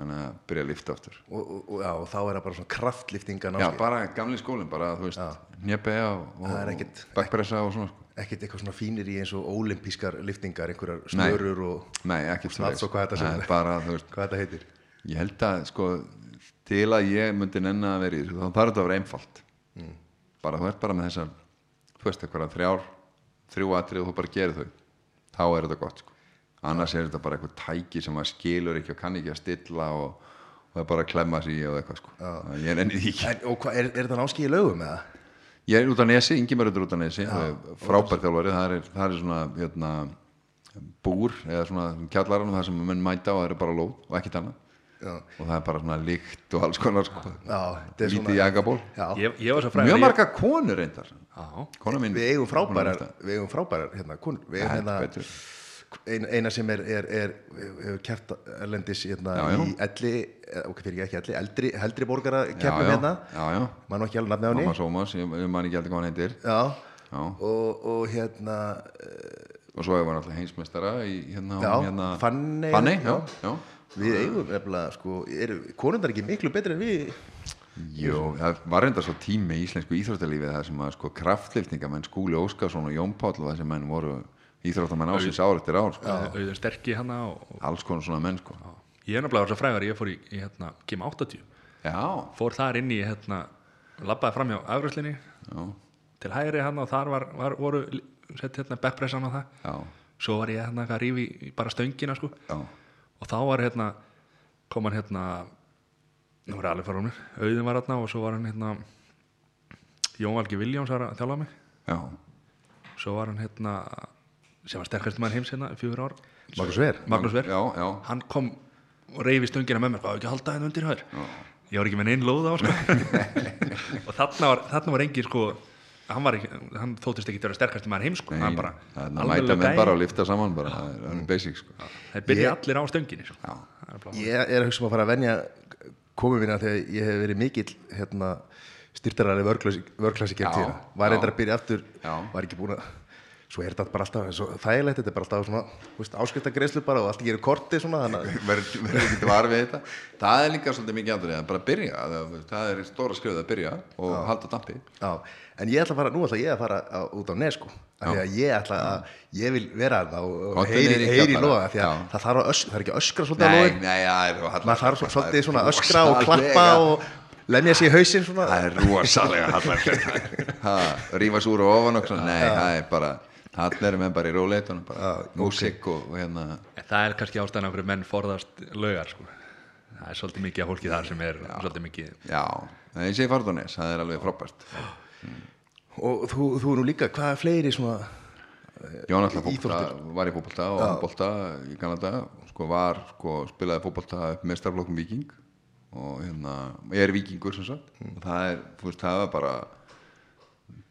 Þannig að byrja að lifta aftur. Og, og, og, já, og þá er það bara svona kraftliftinga já, bara gamli skólinn, bara, þú veist njepega og, backpressa og svona, sko. ekkert eitthvað svona fínir í eins og ólimpískar liftingar, einhverjar snörur og Nei, ekki og hvað þetta Nei, bara, veist, hvað þetta heitir. Ég held að sko, til að ég myndi nenni að vera í þessu, þá þarf þetta að vera einfalt Mm. bara þú ert bara með þessar þú veist eitthvað þrjár þrjú atrið og þú bara gerir þau þá er þetta gott sko. annars er þetta bara eitthvað tæki sem maður skilur ekki og kann ekki að stilla og, og það er bara að klemma í og eitthvað sko. ég er ennið ekki en, og hvað, er, er þetta náski í lögum eða? ég er út á nesi, er út á nesi frábær þjálfari, það er, það er svona hérna, búr eða svona kjallarann það sem menn mæta og það er bara lóð og ekkert annað Já. og það er bara svona líkt og alls konar sko. Er lítið jagaból Já, Ég, ég var svo frægur mjög ég- marga konur reyndar mín við eigum er frábærar við eigum frábærar hérna, kun, við eigum hérna betur. ein, eina sem er, er, er hefur kert erlendis hérna, Já, já. í elli, eh, ok fyrir ekki elli eldri, heldri borgara já, hérna já. maður ekki alveg nafni á henni Mamma Sómas, ég, ég man ekki aldrei hvað hann heitir. Og, og hérna eh, og svo hefur hann alltaf heimsmeistara í hérna, hérna Fanney, Fanney, já. Já, já. við eigum nefnilega sko, eru konundar ekki miklu betri en við Jú, það var reynda svo tími í íslensku íþróttalífi það sem að sko kraftliftingamenn Skúli Óskarsson og Jón Páll og þessi menn voru íþróttamenn ásins ár eftir ár sko. auður sterki hana og, og alls konar svona menn sko. ég er náttúrulega svo frægur ég fór í, í hérna, Kim 80 Já, fór þar inn í hérna, labbaði fram hjá afgröðslinni já, til hægri hann og þar var, var, voru sett hérna backpressan á það já, svo var ég hérna að rífi í bara stöngina sko. já, og þá var hérna kom hann hérna nú var alveg fara mér, auðin var hérna og svo var hann hérna Jón Valgi Viljáns var að þjálfa mig. Já, svo var hann hérna sem var sterkast maður heims hérna fjögur ár. Magnús Ver. Já, já, hann kom og reyfi stöngina með mér, hvað ekki að halda henni undir hér ég var ekki með neinn lóð á sko. og þarna var, þarna var engin sko hann, var ekki, hann þóttist ekki að vera sterkast maður heims sko. hann bara, það mæta með gæi. bara og lifta saman bara, það er- það er basic sko. þeir byrja allir á stönginni sko. Það er ég er að hugsa um að fara að venja komið mína þegar ég hef verið mikill hérna, styrtarari vörklassi Já, gegn tíðina var reyndar að byrja aftur Já. var ekki búin að svo er þetta bara alltaf svo þægilegt þetta er bara alltaf svona áskrifta bara og allt gerir korti svona þannig að verður ekki var við þetta. Það er líka svolítið mikið að bara byrja það, það er stóra skrifið að byrja og halda dampi. Já, en ég ætla að fara, nú ætla ég að fara á, út á nes sko, af því að ég ætla að ég vil vera þarna og, og heyri, heyri í loga því að Já. það þarf, að ösk, það er ekki að öskra svolítið að það er maður þarf svo- svolítið svona að öskra og klappa og lemja sig í hausinn svona. Það er rosalega hallar rífa súr og ofan og svona, nei, það er bara hallar er með bara í róleitunum bara músík og, og hérna. En það er kannski ástæðan af hverju menn forðast laugar sko. það er svolítið mikið af fólki þar sem er svolítið mikið já, en ég segi Fardones, það er alveg frábært. Og þú, þú er nú líka, hvað er fleiri svona Jón alltaf var í fókbalta og handbolta í Kanada. Sko var, sko, spilaði fókbalta upp mestarflokkum Viking og hérna, ég er vikingur sem sagt. Og það er, þú veist, það er bara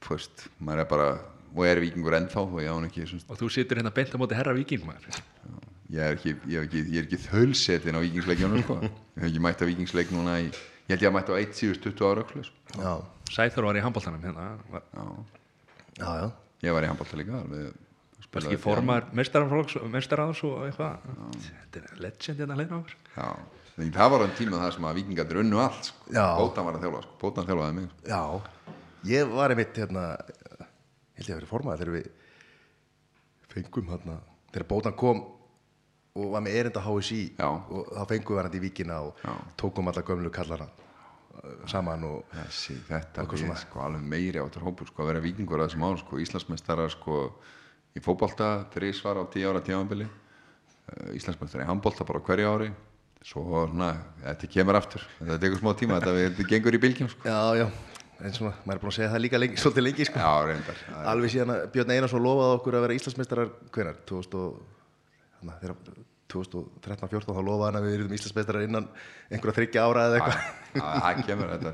þú veist, maður er bara og er vikingur ennþá og ég án ekki og þú situr hérna beint á móti herra viking maður. ég er ekki, ég er ekki, ég er ekki þölsetin á vikingsleikjónu sko, ég hef ekki mætt að vikingsleik núna í, ég held ég að mætt á 1 síðust 20 ára sko. já, Sæþór var í handbóltanum hérna, var, já, já ég var í handbolta líka ekki formar mestaraðs og eitthvað? Þetta er legend hérna já, því það var enn tíma það sem að vikingarnir unnu allt sko. Já. bótan var að þjálfa, sko. bótan þjálfaði mig já, ég var einmitt hérna held ég að vera formaði þegar við fengum hérna þegar bótan kom og var með erinda HSI Já. og þá fengum við hann í víkina og Já. tókum alla gömlu kallana uh, saman og Þessi, þetta er sko alveg meiri áttur hópur sko að vera vikingur að þessum árum sko Íslandsmeistarar sko í fótbolta þrísvar á tíu ára tímabili uh, Íslandsmeistar í handbolta bara á hverju ári svo svona, þetta kemur aftur þetta tekur smá tíma, þetta, þetta gengur í bylgjum sko. já, já, eins og maður er búin að segja það líka lengi, svolítið lengi sko. Já, reyndar Það er- alveg síðan að Björn Einarsson lofaði okkur að vera Íslandsmeistarar hvenar, 2000 og, hana, þegar 2013-14 þá lofaði hann að við erum Íslandsmeistarar innan einhverja þryggja ára eða eitthvað Já, það kemur, þetta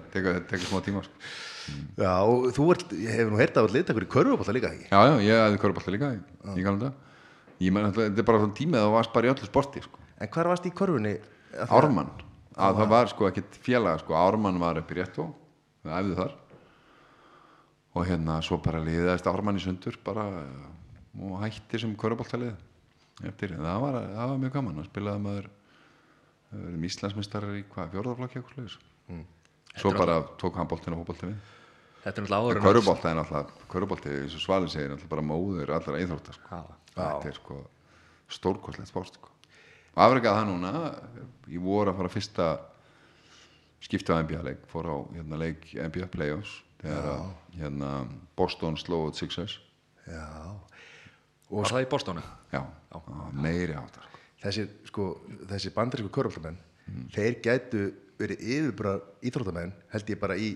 tekur, smá tíma sko. Já, og þú ert, ég hef nú heyrt að ert liðtakur í körfubólta líka ekki Já, já, ég hefði körubólta líka í, í galanda Ég menn, þetta er bara svona tímið að þú varst bara í öllu sporti sko. En hvar varst í körfunni? Ármann, að það var sko ekkit félaga sko, Ármann var upp í réttó við æfðu þar. Og hérna svo bara liðaðist Ármann í sundur bara eh, og hætti sem köruboltalið eftir, það var, það var mjög gaman að spilaði maður við erum Íslandsmeistarar í hvað, fjórðaflokki eitthvað sluðis Mm. svo bara tók hann boltinu og hóbolti við. Þetta er náttúrulega áður en körubolta er náttúrulega körubolti, eins og Svalin segir, náttúrulega bara móður allra íþrótta sko. Þetta er sko stórkostlegt sport sko. og afreikað það núna ég voru að fara fyrsta skipta á NBA-leik fór á hérna, leik NBA Playoffs þegar að hérna, Boston slóð Sixers Já, Var það í Bostónu? já, á, meiri áttar sko. þessi, sko, þessi bandarísku körfubóltamenn þeir gætu verið yfirbara íþróttamenn held ég bara í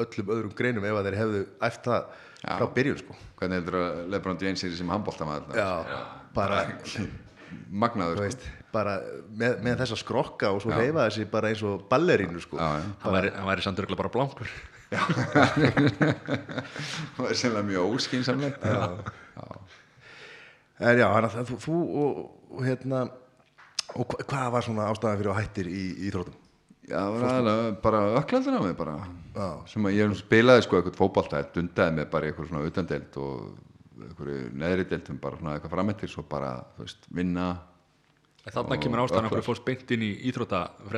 öllum öðrum greinum ef að þeir hefðu æft það Já. frá byrjun sko hvernig heldur að Lebron James er sem handbóltamaður Já, bara, magnaður sko. Bara með, með þessa skrokka og svo reyfa þessi bara eins og ballerínu sko. Já, já. Hann væri, hann væri samt örgulega bara blankur. Það er sennilega mjög óskinsamlegt En já, hann að þú, þú og, og hérna og hva, hvað var svona ástæðan fyrir að hættir í, í íþróttum? Já, það var aðalega bara öklandur á mig bara Já. sem að ég spilaði sko eitthvað fótbolta dundaði mig bara í eitthvað svona utandelt og eitthvað neðri deltum bara svona eitthvað frammettir svo bara, þú veist, vinna Þannig Og kemur ástæðan okkur fórst beint inn í íþrótta að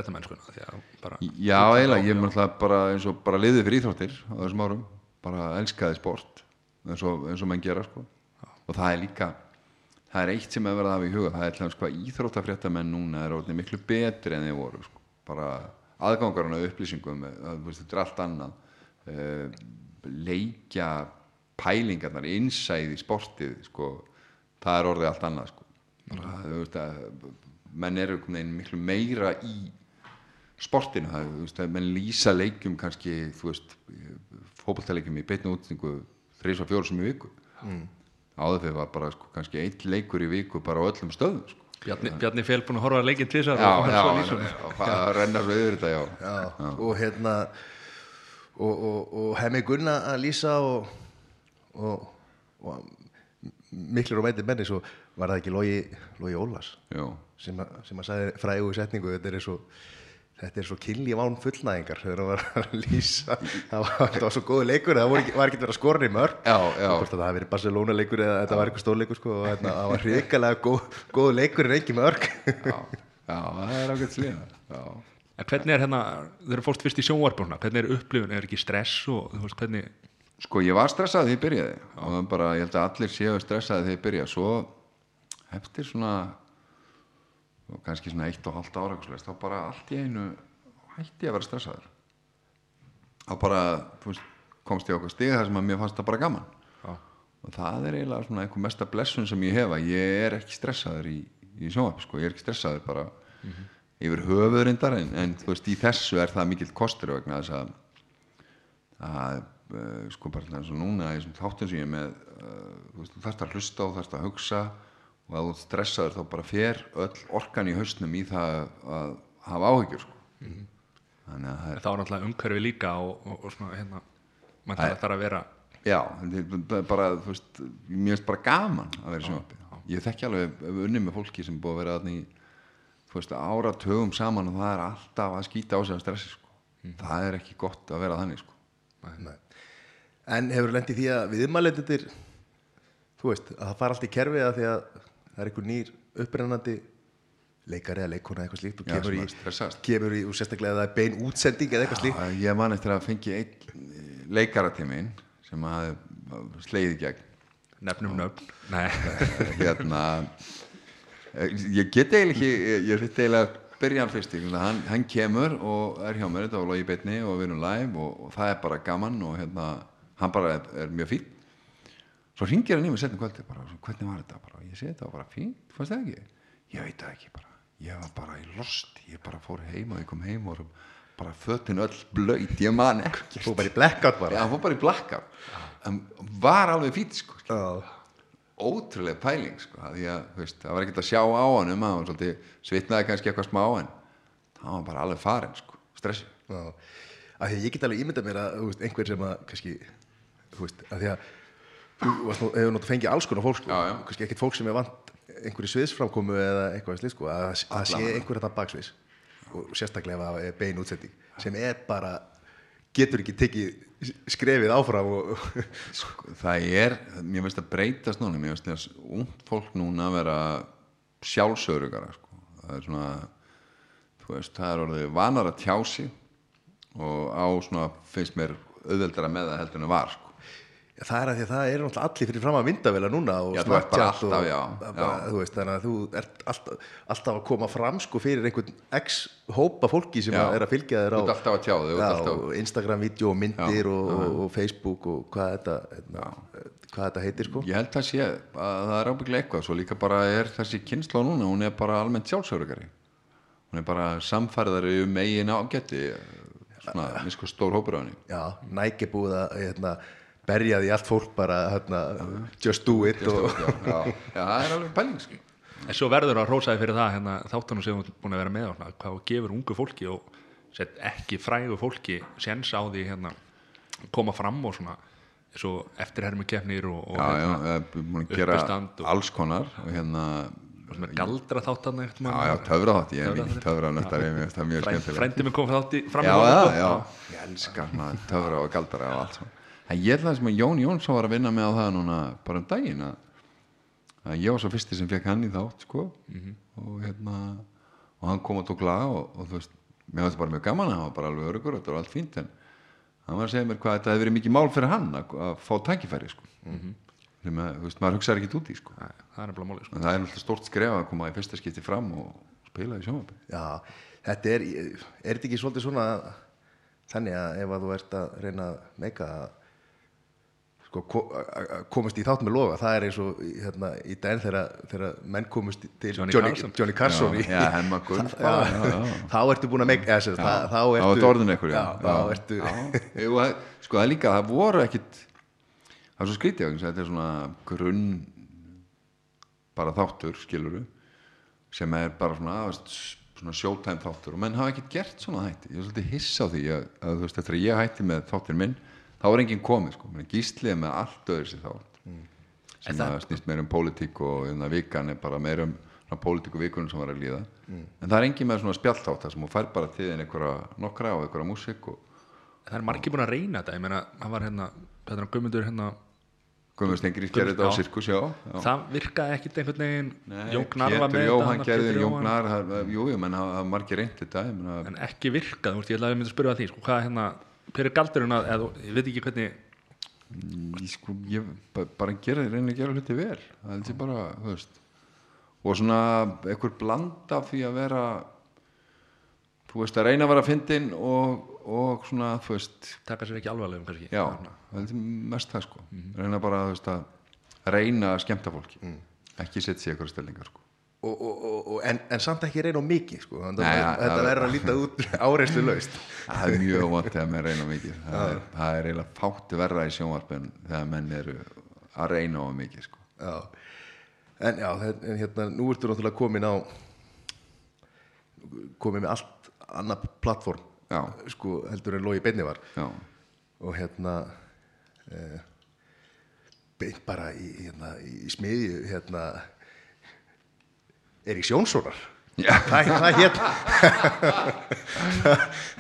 bara Já, eiginlega, ég er náttúrulega bara eins og bara liðið fyrir íþróttir á þessum árum bara elskaði sport eins og, eins og menn gera sko. Og það er líka, það er eitt sem er verið að hafa í huga það er dæmis hvað íþróttafréttamenn núna er orðin miklu betri en þeir voru sko. bara aðgangarinn af upplýsingum eh, þetta er allt annað. Uh, leikja pælingarnar, innsæði sportið sko, það er orðið allt annað menn eru einhvern veginn miklu meira í sportinu það, þú veist, að menn lýsa leikjum kannski, þú veist fótballtaleikjum í beitnu útningu þrís og fjóru sem í viku mm. áður fyrir var bara sko, kannski eitt leikur í viku bara á öllum stöðum sko. Bjarni, Bjarni Fél búin að horfa að já, já, svo já, lýsum. já, það rennar svo yfir þetta já. Já, og hérna og, og, og hemmi Gunna að lýsa og, og, og miklir og meitir menni svo var það ekki Logi, Logi Ólas Já. sem, að- sem að sagði frægu í setningu þetta er svo þetta er svo kynlíf án fullnæðingar þegar hann var að lýsa. Það var, þetta var svo góðu leikur það var ekki, var ekki verið að skora í mörg Já, já. það hafi verið Barcelona leikur eða þetta var eitthvað stórleikur sko, og hérna, það var hrikalega góð, góðu leikur en ekki mörg já, já, það er ágætt slíða já. En hvernig er hérna, þeir eru fórst fyrst í sjónvarpuna hvernig er upplifun, er ekki stress og þú veist hvernig Sko ég var stressað þegar ég byrjaði. Og það bara, ég held að allir séu stressaði þegar ég byrjaði. Svo eftir svona og kannski svona eitt og halvt ára eitthvað þá bara allt í einu hætti ég að vera stressaður. Þá bara veist, komst ég á okkur stig þar sem að mér fannst það bara gaman. Já. og það er eiginlega svona einhver mesta blessun sem ég hef að ég er ekki stressaður í, í sjónvarp sko, ég er ekki stressaður bara yfir höfuðrindar en, en þú veist, í þessu er það mikill kostur vegna þess að að uh, sko bara eins og núna þáttum sem ég er með uh, þú veist, þú þarft að hlusta og þarft að hugsa og að þú stressaður þá bara fer öll orkan í hausnum í það að hafa áhyggjur sko. þannig að það er þá er náttúrulega umhverfi líka og, og, og svona hérna mann þarf að vera já, þetta er bara þú veist, mér finnst bara gaman að vera í sjónvarpi ég þekki alveg unni með fólki sem búið að vera í þú veist, áratögum saman og það er alltaf að skýta á sig að stressi sko. það er ekki gott að vera þannig sko. Nei. En hefur lendið því að viðmælendur þú veist, að það fara allt í kerfi að því að það er einhver nýr upprennandi leikari eða leikona eitthvað slíkt. Og Já, kemur í, að kemur í og sérstaklega það er bein útsending eða eitthvað slíkt. Ég man eftir að fengi einn leikaratímin sem hafði slegið í gegn. Nefnum nöfn. Nei, hérna eh, ég get eiginlega ekki ég, ég veit eiginlega að byrja hann fyrst hann, hann kemur og er hjá mér þetta var logi beitni og við erum live og, og það er bara gaman og hérna hann bara er, er mjög fín svo ringir hann í mig setnum kvöldi bara, hvernig var þetta bara, ég segi þetta bara fínt, fannst það ekki ég veit það ekki bara, ég var bara í lost ég bara fór heim og ég kom heim og bara fötin öll blöyt, ég man ekki þú bara í blackout bara Já, fór bara í blackout hann var alveg fít sko. Já. ótrúlega pæling sko. að að þú veist, það var ekkert að sjá á hann um að hann svolítið svitnaði kannski eitthvað smá en hann var bara alveg farinn sko. stressi Já, af því að ég get alveg ímyndað mér að einhver sem að kannski, þú veist, af því að hefur náttúrulega fengið alls konar fólk sko, kannski ekkert fólk sem er vant einhverju sviðsframkomu eða eitthvað slið sko, að að sé Allavega. einhver þetta baksviðs og sérstaklega ef það er bein útsending sem er bara, getur ekki tekið skrefið áfram og sko, það er, mér finnst að breytast núna mér finnst þess ungt fólk núna að vera sjálfsörugara sko. það er svona þú veist, það er orðið vanar að tjá sig og á svona finnst mér auðveldara með það heldur en það var sko. Það er að því að það er náttúrulega allir fyrir fram að myndavela núna og Snapchat og, já, bara, þú veist, þannig að þú ert alltaf, alltaf að koma fram sko fyrir einhvern x hópa fólki sem Já. er að fylgja þér á og Instagram-vídeó og myndir Já, og, og, og Facebook og hvað þetta, hérna, hvað þetta heitir sko. Ég held að sé að það er ábygglega eitthvað svo líka bara er þessi kynsla núna hún er bara almennt sjálfsörugari hún er bara samfærðari um eigin ágætti svona, minnst hvað stór hópur á henni. Já, að hérna, berja því allt fólk bara hérna, just do it og, já, já, já, það er alveg pæling sko. en svo verður að rósaði fyrir það hérna, þáttunum sem ert búin að vera með svona, hvað gefur ungu fólki og sett ekki frægu fólki séns á því hérna, koma fram og svona svo eftirhermi kefnir og, og já, hérna, við uppistand og- alls konar og hérna galdra þáttan já, já, töfra þátt, ég er mikið töfra finnst það mjög skemmtilegt. frændi mig kom fram já, í já, þátt, já, ég elskar töfra og galdara og allt svona en ég held að sem að Jón Jónsson var að vinna með á það núna bara um daginn að, að ég var svo fyrsti sem fekk hann í þátt sko. Og hérna og hann kom og tók lag og, og þú veist mér finnst bara mjög gaman að hann var bara alveg örugur þetta var allt fínt en hann var að segja mér hvað þetta hefði verið mikið mál fyrir hann að, að fá tækifæri sko. Sem að, þú veist, maður hugsaði ekki út í sko. Það er málið sko. það er stort skref að koma í fyrsta skipti fram og spila í sjónvarpi. Já, þetta er, er þetta ekki svolítið svona þannig að ef að þú ert að reyna að meika að sko, komast í þátt með loga. Það er eins og í, hérna, í daginn þegar, menn komast til Johnny Johnny, Carson. Johnny Carson í, já, gull já, já. þá ertu búin að sagt, það- þá ertu það- sko það er líka, það voru ekkit það er svo skrítið þetta er svona grunn bara þáttur, skiluru sem er bara svona, veist, svona showtime þáttur og menn hafa ekkit gert svona hætti ég er svolítið hissa á því að, að veist, eftir að ég hætti með þáttir minn, þá er enginn komið sko, gíslið með allt öðru sér þátt sem það- að snýst meira um pólitík og hérna, vikan er bara meira um pólitík og vikunum sem var að líða. En það er enginn með svona spjalltátt þar sem hún fær bara til einhverja nokkra og einhverja músík og það er margir búin að reyna þetta. Ég meina, það var hérna, þetta er Guðmundur hérna Guðmund Stengri gerði þetta á sirkus, já, já. það virkaði ekkit einhvern veginn. Gnar var með Jóhann þetta, það- jú, jú, menn hafa hafa margir reynt þetta ég meina, en ekki virkað, þú veist, ég ætlaði að mynda að spyrja það því sko, hvað hérna, hver er galdurinn að eða, ég veit ekki hvernig ég, sko, ég ba- bara gera, reyna að gera hluti vel. Það held ég bara, þú veist. Og svona einhver bland af því að vera þú veist, að reyna að vera fyndin og, og svona, þú veist. Taka sér ekki alvarlegum kannski. Já, það ég mest það sko. Reyna bara, þú veist, að reyna að skemmta fólki. Ekki setja sér eitthvað stellingar sko og, og, og, en, en samt ekki reyna mikið sko. Nei, þetta ja, verður að líta út áreinslu laust það er mjög vant þegar menn reyna mikið það er, það er eiginlega fátti verra í sjónvarpin þegar menn eru að reyna á mikið sko. já. en já, þe- en hérna nú ertu náttúrulega komin á komin með allt annað plattform sko, heldur en Lógi Beinni var já, og hérna eh, beint bara í, hérna, í smiðju hérna Eiríks Jónssonar Já. hvað, hvað hérna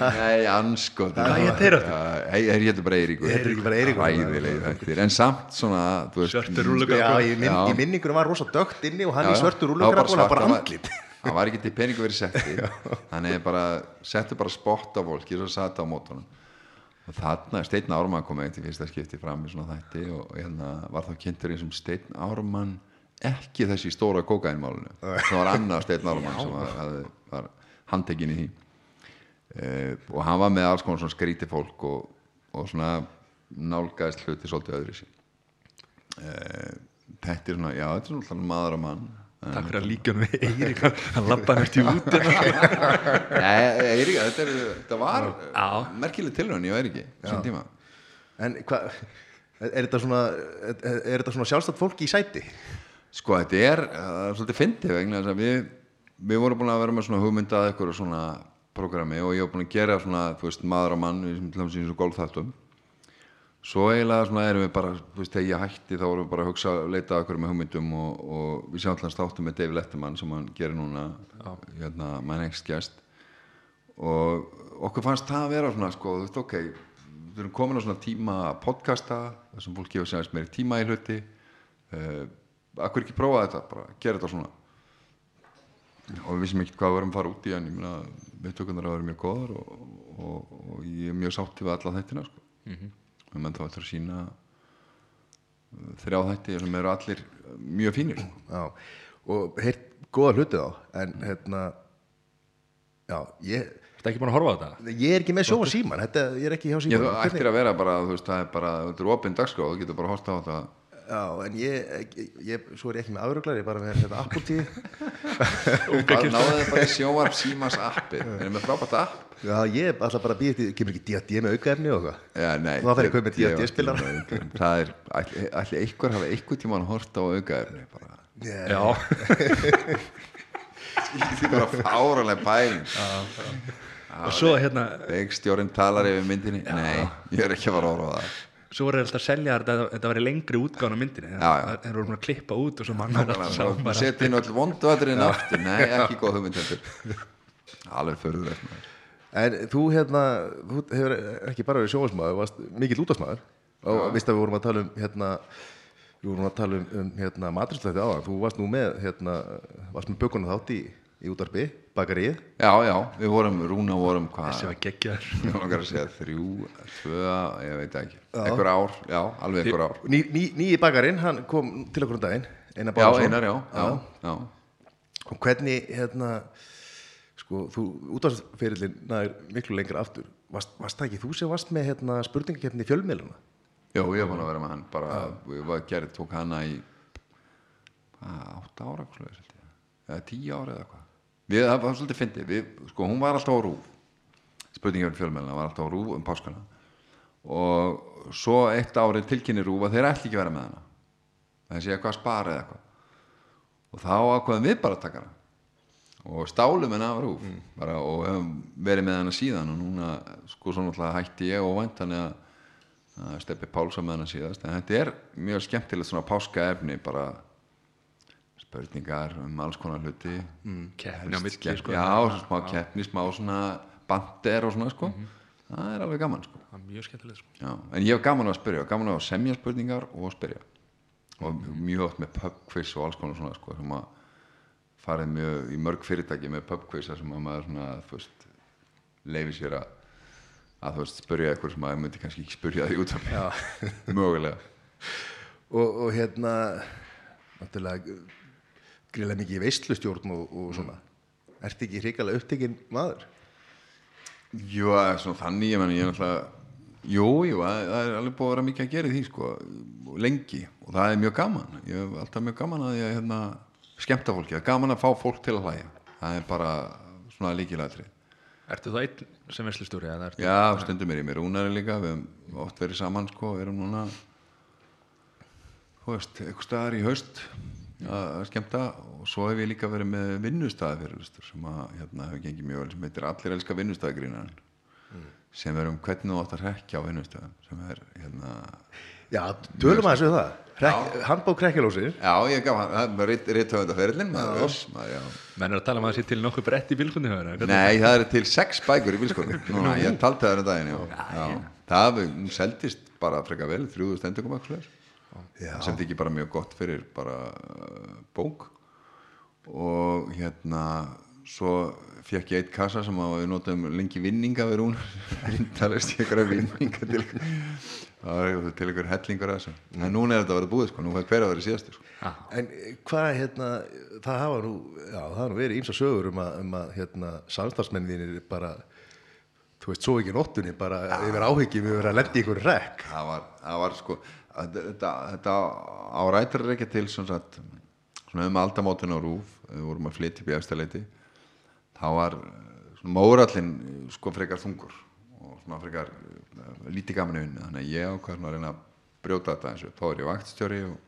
Nei, anskot Hvað hét þeir aftur? Þeir hétu bara Eiríkur. Bara En samt svona Svörtur rúllugafl. já, í, í minningunum var rosa dögt inni og hann Já, í já. svörtu Það var rúlugraf bara og bara það var- andlit. það var ekki til peningu verið setti. Þannig bara, settu bara spott á fólki svo satt á mótunum. Og þarna Steinn Ármann kom eitt í fyrsta skipti fram í svona þætti og hérna var þá kynntur eins og Steinn Ármann ekki þessi stóra kókainmálinu það var annað Steinn Ármann sem var, var handtekinn í því. Uh, og hann var með alls konar svona skríti fólk og, og svona nálgæðist hluti svolítið öðru sín uh, þetta er svona, já þetta er svona maður og mann. Takk fyrir að líka hann við Eirík hann- Hann lappa næst í út Nei, Eirík, þetta, er, þetta var merkileg tilraun, ég veit ekki sem tíma. En hvað, er þetta svona, er, er þetta svona sjálfstætt fólk í sæti? Sko, þetta er uh, svolítið fyndið vegna þess að við, við vorum búin að vera með svona hugmyndað eitthvað svona programmi og ég var búin að gera svona, þú veist, maður og mann við sem til dæmis í þessu golfþáttum. Svo eiginlega svona erum við bara þú veist, þegar ég hætti þá vorum við bara að hugsa leita okkur með hugmyndum og, og við sjáum alltaf þáttum með Dave Letterman sem hann gerir núna hérna, My Next Guest. Og okkur fannst það að vera svona sko, þú veist, ok, við erum komin á svona tíma að podcasta, þar sem fólk gefur sér akkur ekki prófa þetta, bara gera þetta svona og við vissum ekki hvað við varum að fara út í en ég meina, viðtökunar að vera mjög góðar og, og, og ég er mjög sátti við alla þættina sko. mm -hmm. við menn þá ætlar að sína uh, þrjá þætti sem eru allir mjög fínir. Já, og heirt góða hluti þá, en hérna, já, ég, Þetta ekki búin að horfa á þetta ég er ekki með sjó og síman, þetta, ég er ekki hjá síman. þú ættir að vera bara, þú veist, það er bara þetta er opinn dagskrá, þú getur bara að horta á þetta Já, en ég, ég, ég, svo er ég ekki með afruglar, ég er bara með þetta TV. það náðu þið bara í sjóvarp símas appi. Við erum með frábært app. Já, ég ætla bara að býja til, kemur ekki D.A.D. með aukaefni og eitthvað. Já, nei, Þá þarf ég að ég- D.A.D. spilara. ég- það er, ætli, ætli einhver hafa einhver tímann hort á aukaefni bara. Já, Þetta er bara fáraleg pæling. Og svo hérna Veikstjórin talar yfir myndinni. Nei, ég er ekki að fara að orða það Svo voru þeir alltaf að selja þetta Þetta var í lengri útgáðan á myndinni. Þeir voru að klippa út og svo mann var alltaf sá og setja inn öll vondvætturinn aftur. Nei, ekki góð hugmynd Alveg maður. En þú hérna, þú hefur ekki bara verið sjónvarsmaður, varst mikill útvarsmaður og vist að við vorum að tala um hérna, við vorum að tala um, um hérna matrislætti áðan, þú varst nú með hérna, varst með bökunum þátt í, í útvarpi, bakaríð Já, já, við vorum, Rúna vorum hvað? Þessi var geggjar þrjú, tvö, ég veit ekki. Ekkur ár, já, alveg ekkur ár. Ný, ný, nýji bakarinn, hann kom til okkur um daginn Einar Já, Bárðsson. einar, já, já, já. og hvernig hérna sko, þú útvarsferillin nær miklu lengra aftur. Varst, varst það ekki þú sem varst með hérna, spurningakefni fjölmiðluna Jó, ég var að vera með hann bara, ég var gerð, tók hana í hvað, átta ára eða tíu ára eða eitthvað við, það var svolítið fyndið, sko, hún var alltaf á rúf spurningin fjölmælina var alltaf á rúf um páskana. Og svo eitt árið tilkynni rúf að þeir ætli ekki vera með hana. Það sé eitthvað að spara eða eitthvað. Og þá ákveðum við bara að taka hana. Og stálum henni af rúf bara, og hefum verið með hana síðan. Og núna sko svo náttúrulega hætti ég og vænt hann að Steppi Pálsson með hana síðast. En þetta er mjög skemmtilegt svona páskaefni bara spurningar um alls konar hluti. Mm, Keppni á milli, sko. já, smá keppni, smá svona bandir og svona sko. Það er alveg gaman sko. Mjög skemmtileg sko. já. en ég hef gaman að spyrja, gaman að semja spurningar og spyrja. Og mjög oft með pubquiz og alls konar svona sko sem að farið mjög í mörg fyrirtæki með pubquiz sem að maður svona þú veist, leifi sér að að þú veist, spyrja eitthvað sem að myndi kannski ekki spyrja því út af mig mögulega. Og, og hérna náttúrulega gríðlega mikið í veislustjórn og, og svona. Ertu ekki hrikalega upptekinn maður? Jú, svona þannig, ég menn, ég er náttúrulega Jú, jú, það er alveg búið að vera mikið að gera því, sko, lengi. Og það er mjög gaman, ég hef alltaf mjög gaman að ég, hérna, skemmta fólki. Það er gaman að fá fólk til að hlæja. Það er bara svona líkilætri Ertu það einn sem ertu- Já, stundum er ég með Rúnari líka. Við hefum oft verið saman, sko, við erum núna þú veist, eitthvað staðar í haust að að skemmta og svo hef ég líka verið með vinnustæði fyrir sem að, hérna, hefur gengið mjög vel sem heitir Allir elska vinnustæðagrínan sem er um hvernig þú átt að rekja á vinnustæðum sem er, hérna já, tölum aðeins við það. Hrek, handbók krekkjalósir Já, ég gaf hann, það er maður, já. Menn er að tala um að það sé til nokkuð brett í bílkundi Nei, það eru til sex bækur í Núna, ég taldi það um daginn, já, já. Það hún seldist bara frekar vel, þrjúðu stendukum eitthvað Já. sem þykir bara mjög gott fyrir bara uh, bók. Og hérna svo fekk ég eitt kassa sem að við notum lengi vinninga við rún rindalist ég ykkur vinninga til til ykkur hellingur að þessu. En núna er þetta að vera búið sko, nú er hver að vera síðastur sko. En hvað, hérna, það hafa nú, já, það hafa nú verið ímsa sögur um að, um að hérna, samstagsmenninir bara, þú veist, svo ekki nóttunni, bara yfir áhyggjum yfir að lendi ykkur rekk. það var, það var sko þetta, þetta, þetta á rættur er ekki til sagt, svona um aldamótin á rúf við vorum að flytja upp í efstaleiti þá var eh, mórallin sko frekar þungur og svona frekar uh, lítið gaman í vinnu þannig að ég svona að reyna að brjóta þetta eins og þá er ég vaktstjóri og,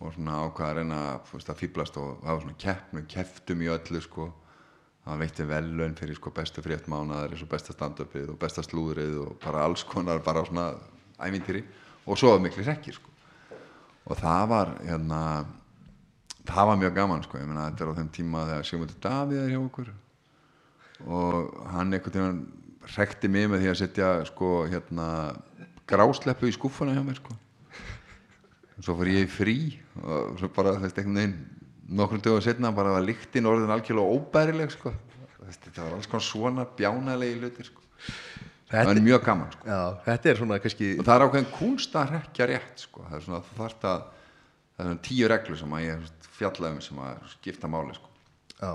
og svona ákvað að reyna veist, að fýblast og var svona keppnu keftum í öllu sko. Það veitti velun fyrir sko bestu frétt mánaðar eins og besta stand-upið og besta slúðrið og bara alls konar bara svona ævintýri og svo var miklu rekkir sko. Og það var hérna það var mjög gaman sko. Ég meina þetta er á þeim tíma þegar Sigmundur Davíð er hjá okkur. Og hann einhvern tímann rekti mig með því að setja sko hérna grásleppu í skúffuna hjá mér sko. Og svo fór ég frí og svo bara þú veist einhvern veginn nokkrum dögum setna bara var líktinn orðin algjörlega óbærileg sko. Þetta var alls konar svona bjánalegi hlutir sko það var mjög gaman sko Já, þetta er svona kannski, og það er ákveðin kunst að rekja rétt sko. það er svona þarft að það er tíu reglur sem að ég fjalla um sem að skipta máli sko. já,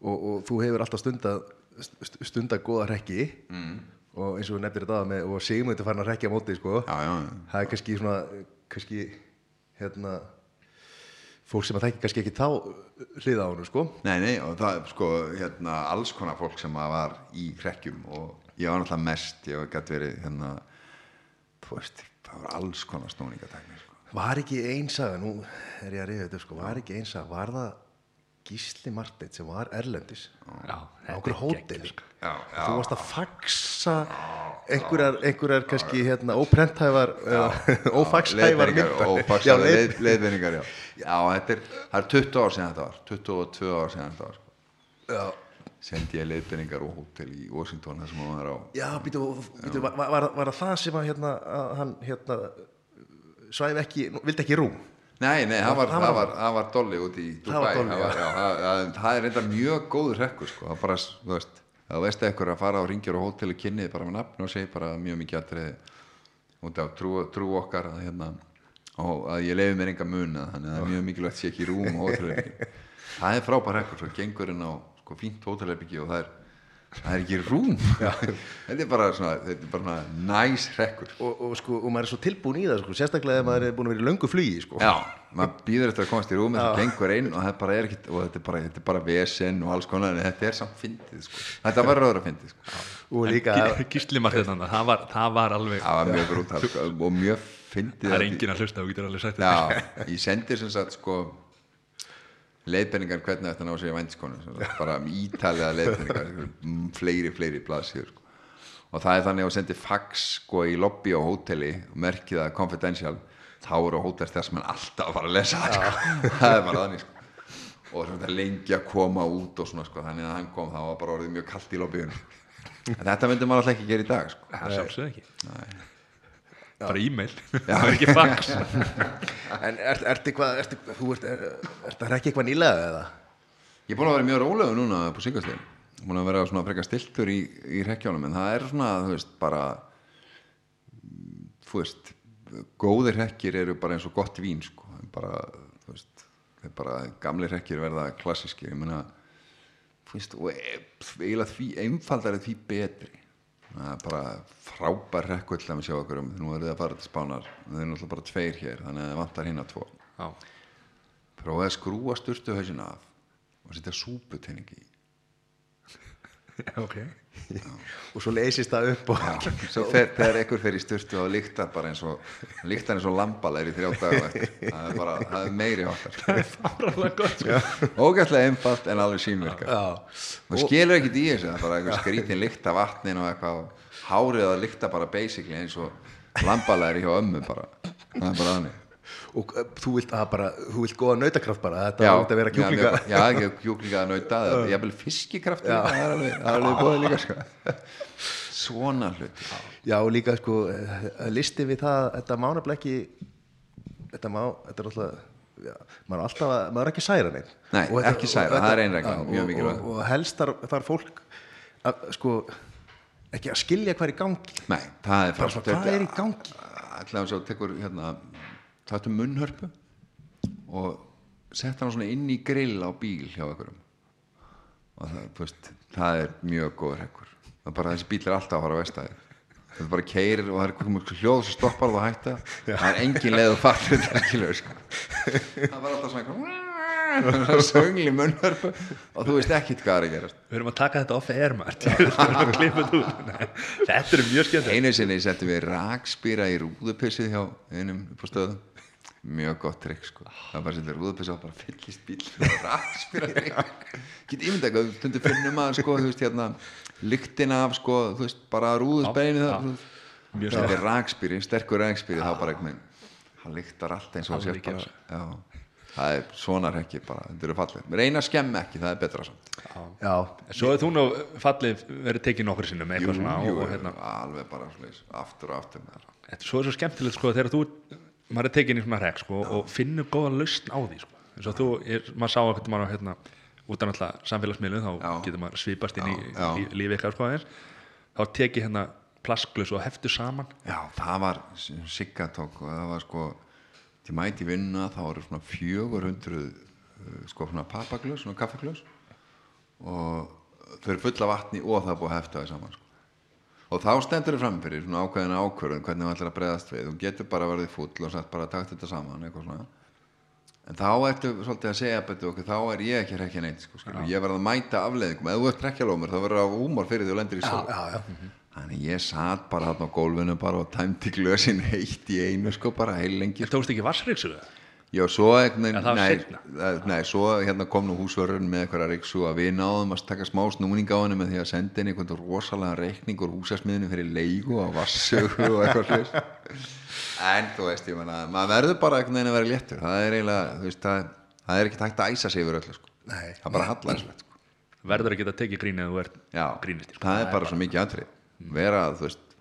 og, og þú hefur alltaf stundað, st- stundað góða rekki mm. og eins og við nefnir þetta með, og Sigmundur farin að rekja móti, sko. já, já, já. Það er kannski svona, kannski, hérna, fólk sem að þekki kannski ekki þá hliða á honum, sko. Nei, nei, og það er sko hérna, alls konar fólk sem að var í hrekkjum og ég var náttúrulega mest ég gæti verið hérna þú veist, það var alls konar snúningatækni sko. Var ekki einsaga, nú er ég að reyða þetta, sko, var ekki einsaga, var það Gísli Marteinn sem var Erlendis? Á okkur hóteli? já, þú varst að faxa einhverjar, einhverjar kannski hérna, óprenthæfar ófaxhæfar leiðbeiningar mynda og Já, þetta er, það er 20 ár síðan þetta var 22 ár síðan þetta var sko. já, sendi ég leiðbeiningar og hótel í Washington þar sem hann var á. Já býtu, býtu, var, var, var það sem að, hérna, að hann hérna, svæfi ekki, vildi ekki rúm? Nei, nei, það var, var- var, dolli út í Dubai. það, er reynda mjög góður rekkur sko. það bara, þú veist, það veist eitthvað að fara á ringjur og hóteli kynnið bara með nafn og segi bara mjög mikið atriði út af trú, trú okkar að, hérna, og að ég leiði mér enga mun þannig að það er mjög mikilvægt sé ekki rúm og hótelherbyggi það er frábær rekkur, svo gengur inn á sko, fínt hótelherbyggi og það er það er ekki rúm þetta er bara svona, þetta er bara næs rekkur og, og, sko, og maður er svo tilbúin í það sko, sérstaklega ef maður er búin að vera í löngu flugi sko. Já, maður býður eftir að komast í rúmi það gengur inn og þetta bara er ekkit og þetta er bara, þetta er bara vesen og alls konar en þetta er samt fyndið sko. þetta var röður að fyndið sko. og líka Gísli Marteinn það var, það var alveg það var mjög brútal sko, og mjög fyndið það er engin að hlusta og getur alveg sagt þetta ég sendi sem sagt sko leiðbenningar hvernig þetta ná sér vænskonu bara ítalega leiðbenningar mm, fleiri, fleiri blaðsíður sko. og það er þannig að þú sendir fax sko í lobby á hóteli og merkið það confidential þá eru hótelstjárnsmenn alltaf að fara að lesa það sko. það er bara þannig sko. og svona lengi að koma út og svona sko, þannig að hann kom þá var bara orðið mjög kallt í lobbyinu þetta myndi maður alltaf ekki gera í dag sko. það sjálfsög ekki bara e-mail, það er ekki fax. En ert er, eitthvað ert, þú ert, er, ert það ekki eitthvað nýlega eða? Ég er búin að vera mjög rólegur núna på síkastegin búin að vera svona frekar stiltur í, í rekkjánum en það er svona, þú veist, bara þú veist góðir rekkir eru bara eins og gott vín sko, bara, þú veist þeir bara, gamli rekkir verða klassískir. Ég meina, þú veist og e- eiginlega því, einfaldari því betri það er bara frábær rekkull að við sjá okkur um. Nú eru þið að fara til spánar, það er náttúrulega bara tveir hér þannig að það vantar hinn að tvo prófaði að skrúa styrtu hausina af og setja súputenning í. Ok og svo leysist það upp þegar einhver fer í styrtu og líktar bara eins og líktar eins og lambalegir í þrjá daga það er bara, það er meiri áttar fáránlega gott sko. ógætlega einfalt en alveg já, maður skilur ekkert í þessu það er bara einhver skrítin lykt af vatnin og eitthvað hárið að lykta bara basically eins og lambalegir hjá ömmu bara. Það er bara þannig og uh, þú vilt að bara þú vilt góða nautakraft bara þetta já, að vera kjúklinga. já, já, já, kjúklinga að nauta ég er vel fiskikraft líka, það er alveg, það alveg búið líka sko. svona hlut Já, og líka sko, eh, listi við það, þetta má nefnilega ekki, þetta má, þetta er alltaf, já, maður er alltaf að, maður er ekki særa neitt Nei, Og þetta- ekki særa, og það er ein regla, já, mjög og- og, og helst þar, þar fólk að, sko ekki að skilja hvað er í gangi. Nei, það er bara hvað er í gangi? Allavega svo tekur hérna er munnhörpu og sett hann svona inn í grill á bíl hjá einhverjum. Og það, veist, það er mjög góður hekkur það er bara þessi bíl er alltaf að fara á vestæði það er bara keirir og það er komið hljóð sem stoppar að hætta. Það er engin leið að fara þetta ekki leið sko. það var alltaf svona söngli munnhörpu. Og þú veist ekkit hvað er að gerast. Við erum að taka þetta að klippa þetta er mjög skemmt einu sinni settum við rakspýra í rúðupissið hjá einum á stöðum. Mjög gott trikk sko. Það bara setja rúðupissið og bara fyllist bíl og rakspýra get ímynda eitthvað, þú stundur finnum að sko, þú veist hérna lyktina af sko, þú veist, bara rúðusbeinu það, það er rakspýri, sterkur rakspýri þá bara eitthvað, hann lyktar allt eins og það Alveg sér bara, já það er svona ekki bara, þetta eru fallið reyna að skemma ekki, það er betra samt. Já, Svo er þú nú fallið verið tekið nokkur sinnum eitthvað svona jú, og, hérna alveg bara svoleiðis, aftur og aftur með það. Þetta svo er svo skemmtilegt sko þegar þú maður er tekin í svona rek sko og finnur góða lausn á því sko. Eins og þú, er, maður sá ekkert maður hérna út af náttúrulega samfélagsmiðlu þá Já. getur maður svipast inn í Já, lí, lífi eitthvað sko aðeins. Þá teki hérna plastglös og heftu saman. Já, það var siggatók og það var sko til mæti vinna þá eru svona 400 uh, sko svona papaglös, svona kaffaglös og þau eru fulla vatni og það er búið að hefta það saman sko. og þá stendur þau fram fyrir svona ákveðina ákvörðun hvernig þú ætlar að bregðast við. Þú getur bara verið fúll og sagt bara takt þetta saman eitthvað svona. En þá ertu svolítið að segja betur okkur þá er ég ekki rekja neitt sko, ég verð að mæta afleiðingum. Ef þú ert rekjalómur þá verður það húmor fyrir því og lendir í sól já, já. Þannig ég satt bara hann á gólfinu bara og tæmdi glösin heitt í einu sko bara heil lengi Þú tókst ekki vassriksu Já, svo það nei, eh, nei, svo hérna kom nú húsvörðurinn með eitthvað reyksu að við náðum að taka smá snúning á henni með því að senda henni einhvern rosalega reikning úr húsasmiðinu fyrir leigu á vassögu og eitthvað hlust En þú veist, ég menna, maður verður bara einhvern veginn að vera léttur það er eiginlega, þú veist, það, það er ekki takt að æsa sig yfir öllu sko. Nei. það er bara hallarslegt sko. verður að geta tekið grínið ef þú ert Já, grínisti sko. það er bara svo mikið atrið vera, þú veist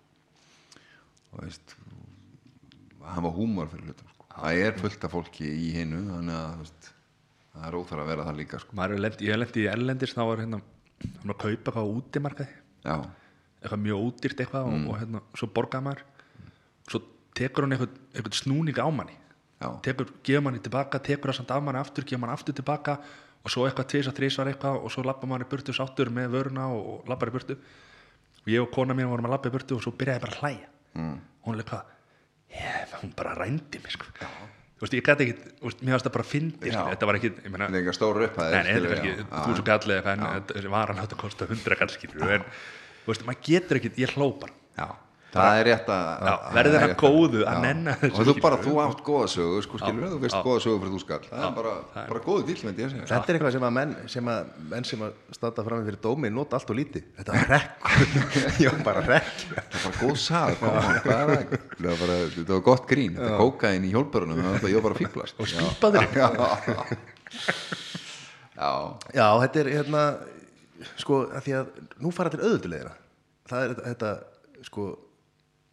þú veist hafa húmor fyrir hlutum sko. það er fullt af fólki í hinu þannig að veist, það er óþar að vera það líka sko. Lent, ég lent í erlendis þá var hérna hann að kaupa eitthvað á útimarkaði. Já, eitthvað mjög ódýrt eitthvað Mm. og, og hérna, svo borgar maður. Svo tekur hann eitthvað, eitthvað snúning á manni. Tekur, gefur manni tilbaka, tekur það samt af manni aftur gefur manni aftur tilbaka og svo eitthvað tvis að þrísvar eitthvað og svo lappa manni burtu sáttur með vöruna og, og lappar í burtu og ég og kona mín vorum að lappa í burtu og svo byrjaði bara að hlæja. Mm. hún er eitthvað yeah, hún bara rændi mig sko. þú veist, ég gæti ekki veist, mér varst það bara að fyndi Já. þetta var ekki, ég meina það er ekki stóru upp Nei, nei, þetta ekki, þú svo þetta- þessi varan átt að kosta 100 kallskilur en þú veist, maður getur ekki, ég hló bara. Já, það er rétt að Já, að- verði það er góðu að já. nenna þessu, og þú bara, þú átt góða sögu sko, skilur, þú veist góða sögu fyrir þú skall. Það er bara, er- góðu að segja. Þetta er eitthvað sem að menn sem að, menn sem að standa fram fyrir dómi nota allt og lítið. Þetta var rekk. Já, bara rekk. það er bara góð sag er þetta var gott grín. Þetta kókain í hjólbörunum, það var bara- ég var bara að fíblast og spýpaður já, Já, þetta er hérna, sko, að því að nú fara til auðvöldulegina. Það er þetta, þetta, sko,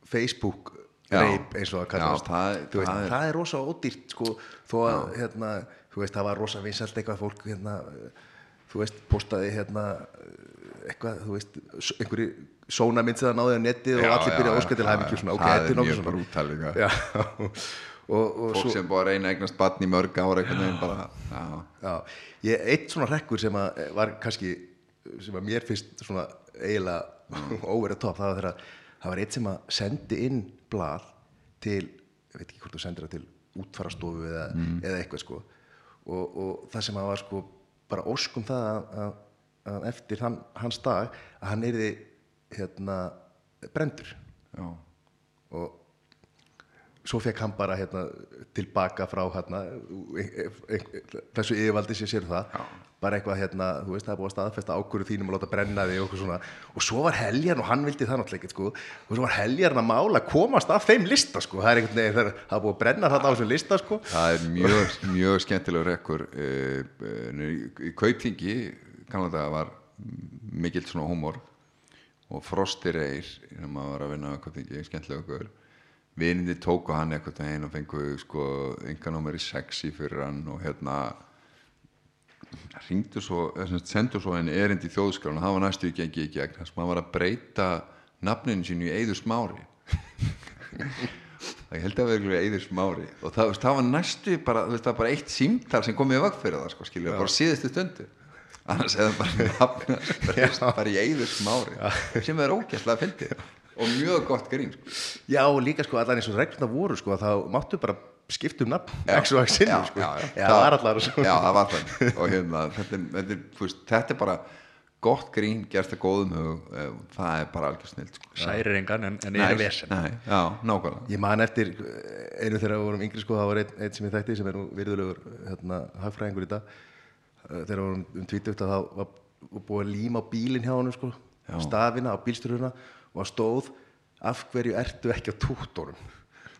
Facebook reip eins og að kallast. Já, það- veist, það er- það er rosa ódýrt, sko, þó að, hérna, þú veist, það var rosa vinsalt eitthvað fólk, hérna, þú veist, postaði, hérna, eitthvað, þú veist, einhverju sónamynd sem það náði á netið og allir já, byrja já, óskar til já, hæfingi já. svona, ok, þetta er nokkuð svona. og fólk sem búið að reyna að eignast batn í mörg ára bara, já, Já, ég, eitt svona rekkur sem að eh, var kannski, sem að mér finnst svona eiginlega óverið topp, það var þegar það var eitt sem að sendi inn blað til, ég veit ekki hvort þú sendir það til útfarastofu eða, eða eitthvað sko. Og, og það sem að var sko bara óskum það að, að, að eftir hann, hans dag að hann yrði hérna brendur já, og svo fekk hann bara hérna, tilbaka frá hérna, e- e- e- þessu yfirvaldi sem sér það. Já. bara eitthvað hérna, þú veist það er búið að staðfesta ákvöru þínum að láta brenna þig og, og svo var heljarn og hann vildi það náttúrulega sko, og svo var heljarn að mála að komast af þeim lista sko, það er einhvern veginn það er búið að brenna þetta á þessum lista sko. Það er mjög, mjög skemmtilegur rekkur uh, í Kaupþingi kannlega var mikill svona húmor og Frosti Reyr sem að var að vinna á Kaupþingi, skemmtilegur vinindi tóku hann eitthvað veginn og fengu sko ynganúmeri sexi fyrir hann og hérna ringdu svo, sendu svo henni erindi í þjóðskrán og það var næstu í gengi í gegn þess að maður var að breyta nafninu sínu í Eiður Smári. Það held að vera Eiður Smári. Og það, veist, það var næstu bara, veist, bara eitt símtal sem kom í vag fyrir það sko, skilur, bara síðustu stundu. Annars eða bara nafna breyst bara í Eiður Smári sem er ógæslega fyndið og mjög gott grín sko. Já, og líka sko allan eins og regluna voru sko þá máttu bara skipta um nafn X og X sinni sko. já, já. Já, það var allar svo já, það var þannig. Og hérna, þetta, þetta, veist, þetta er bara gott grín, gerst að góðum hug eh, það er bara algjör snill sko. særir engan en, en Nei, er vesen. nei, já, nákvæmlega. Ég man eftir eh, einu þegar við vorum yngri sko það var einn, einn sem ég þekkti sem er nú virðulegur hérna, hagfræðingur í dag. Eh, þegar við vorum um tvítugt að það var búið að líma á bílinn hjá honum sko stafina á bílstyruna og hann stóð af hverju ertu ekki á túttórum?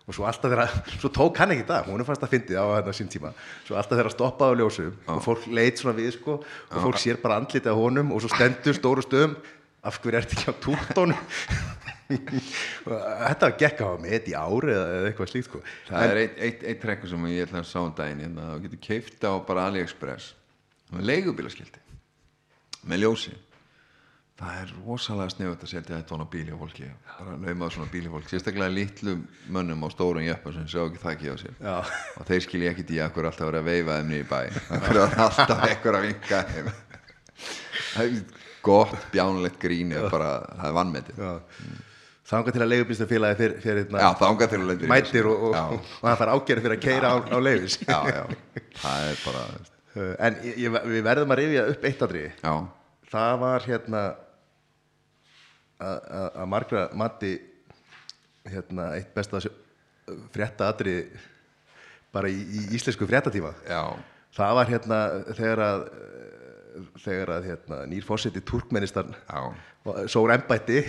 Og svo alltaf þegar svo tók hann ekki dag, hún er fast að fyndið á þetta sín tíma, svo alltaf hann stoppaði á ljósum og fólk leit svona við sko og fólk sér bara andlitið á honum og svo stendur stóru stöðum af hverju ertu ekki á túttónum þetta gekk á með eitt í ári eða eitthvað slíkt sko. það er eitt, eitt, eitt trekkur sem ég ætla að sá um daginn hérna, þú getur keift á bara AliExpress. Með leigubílaskildi með ljósi það er rosalega sniðut að setja þetta svona bíl hjá fólki. Bara laumað svona bíl hjá fólki. Sérstaklega litlum mönnum á stórum jöppa sem sjá ekki þakki á sér. Já. og þeir skilja ekkit í að hver alltaf verið að veifa þeim í bæ hver er alltaf ekkur að vinka þeim. Það er gott bjánulegt grín er bara, það er vannmetið já, þangað til að leigubílstafélagi fyrir, fyrir hérna, þangað til mætir og, og, já, og, og það fær ágerð fyrir að keira á, á leifis já, já, það er bara en ég, ég, við verðum að rifja upp eitt aðri já, það var hérna að- margra mati hérna eitt besta frétta aðri bara í, í íslensku fréttatíma. Já. Það var hérna þegar að þegar að hérna, nýr fórseti Turkmenistan sór embætti.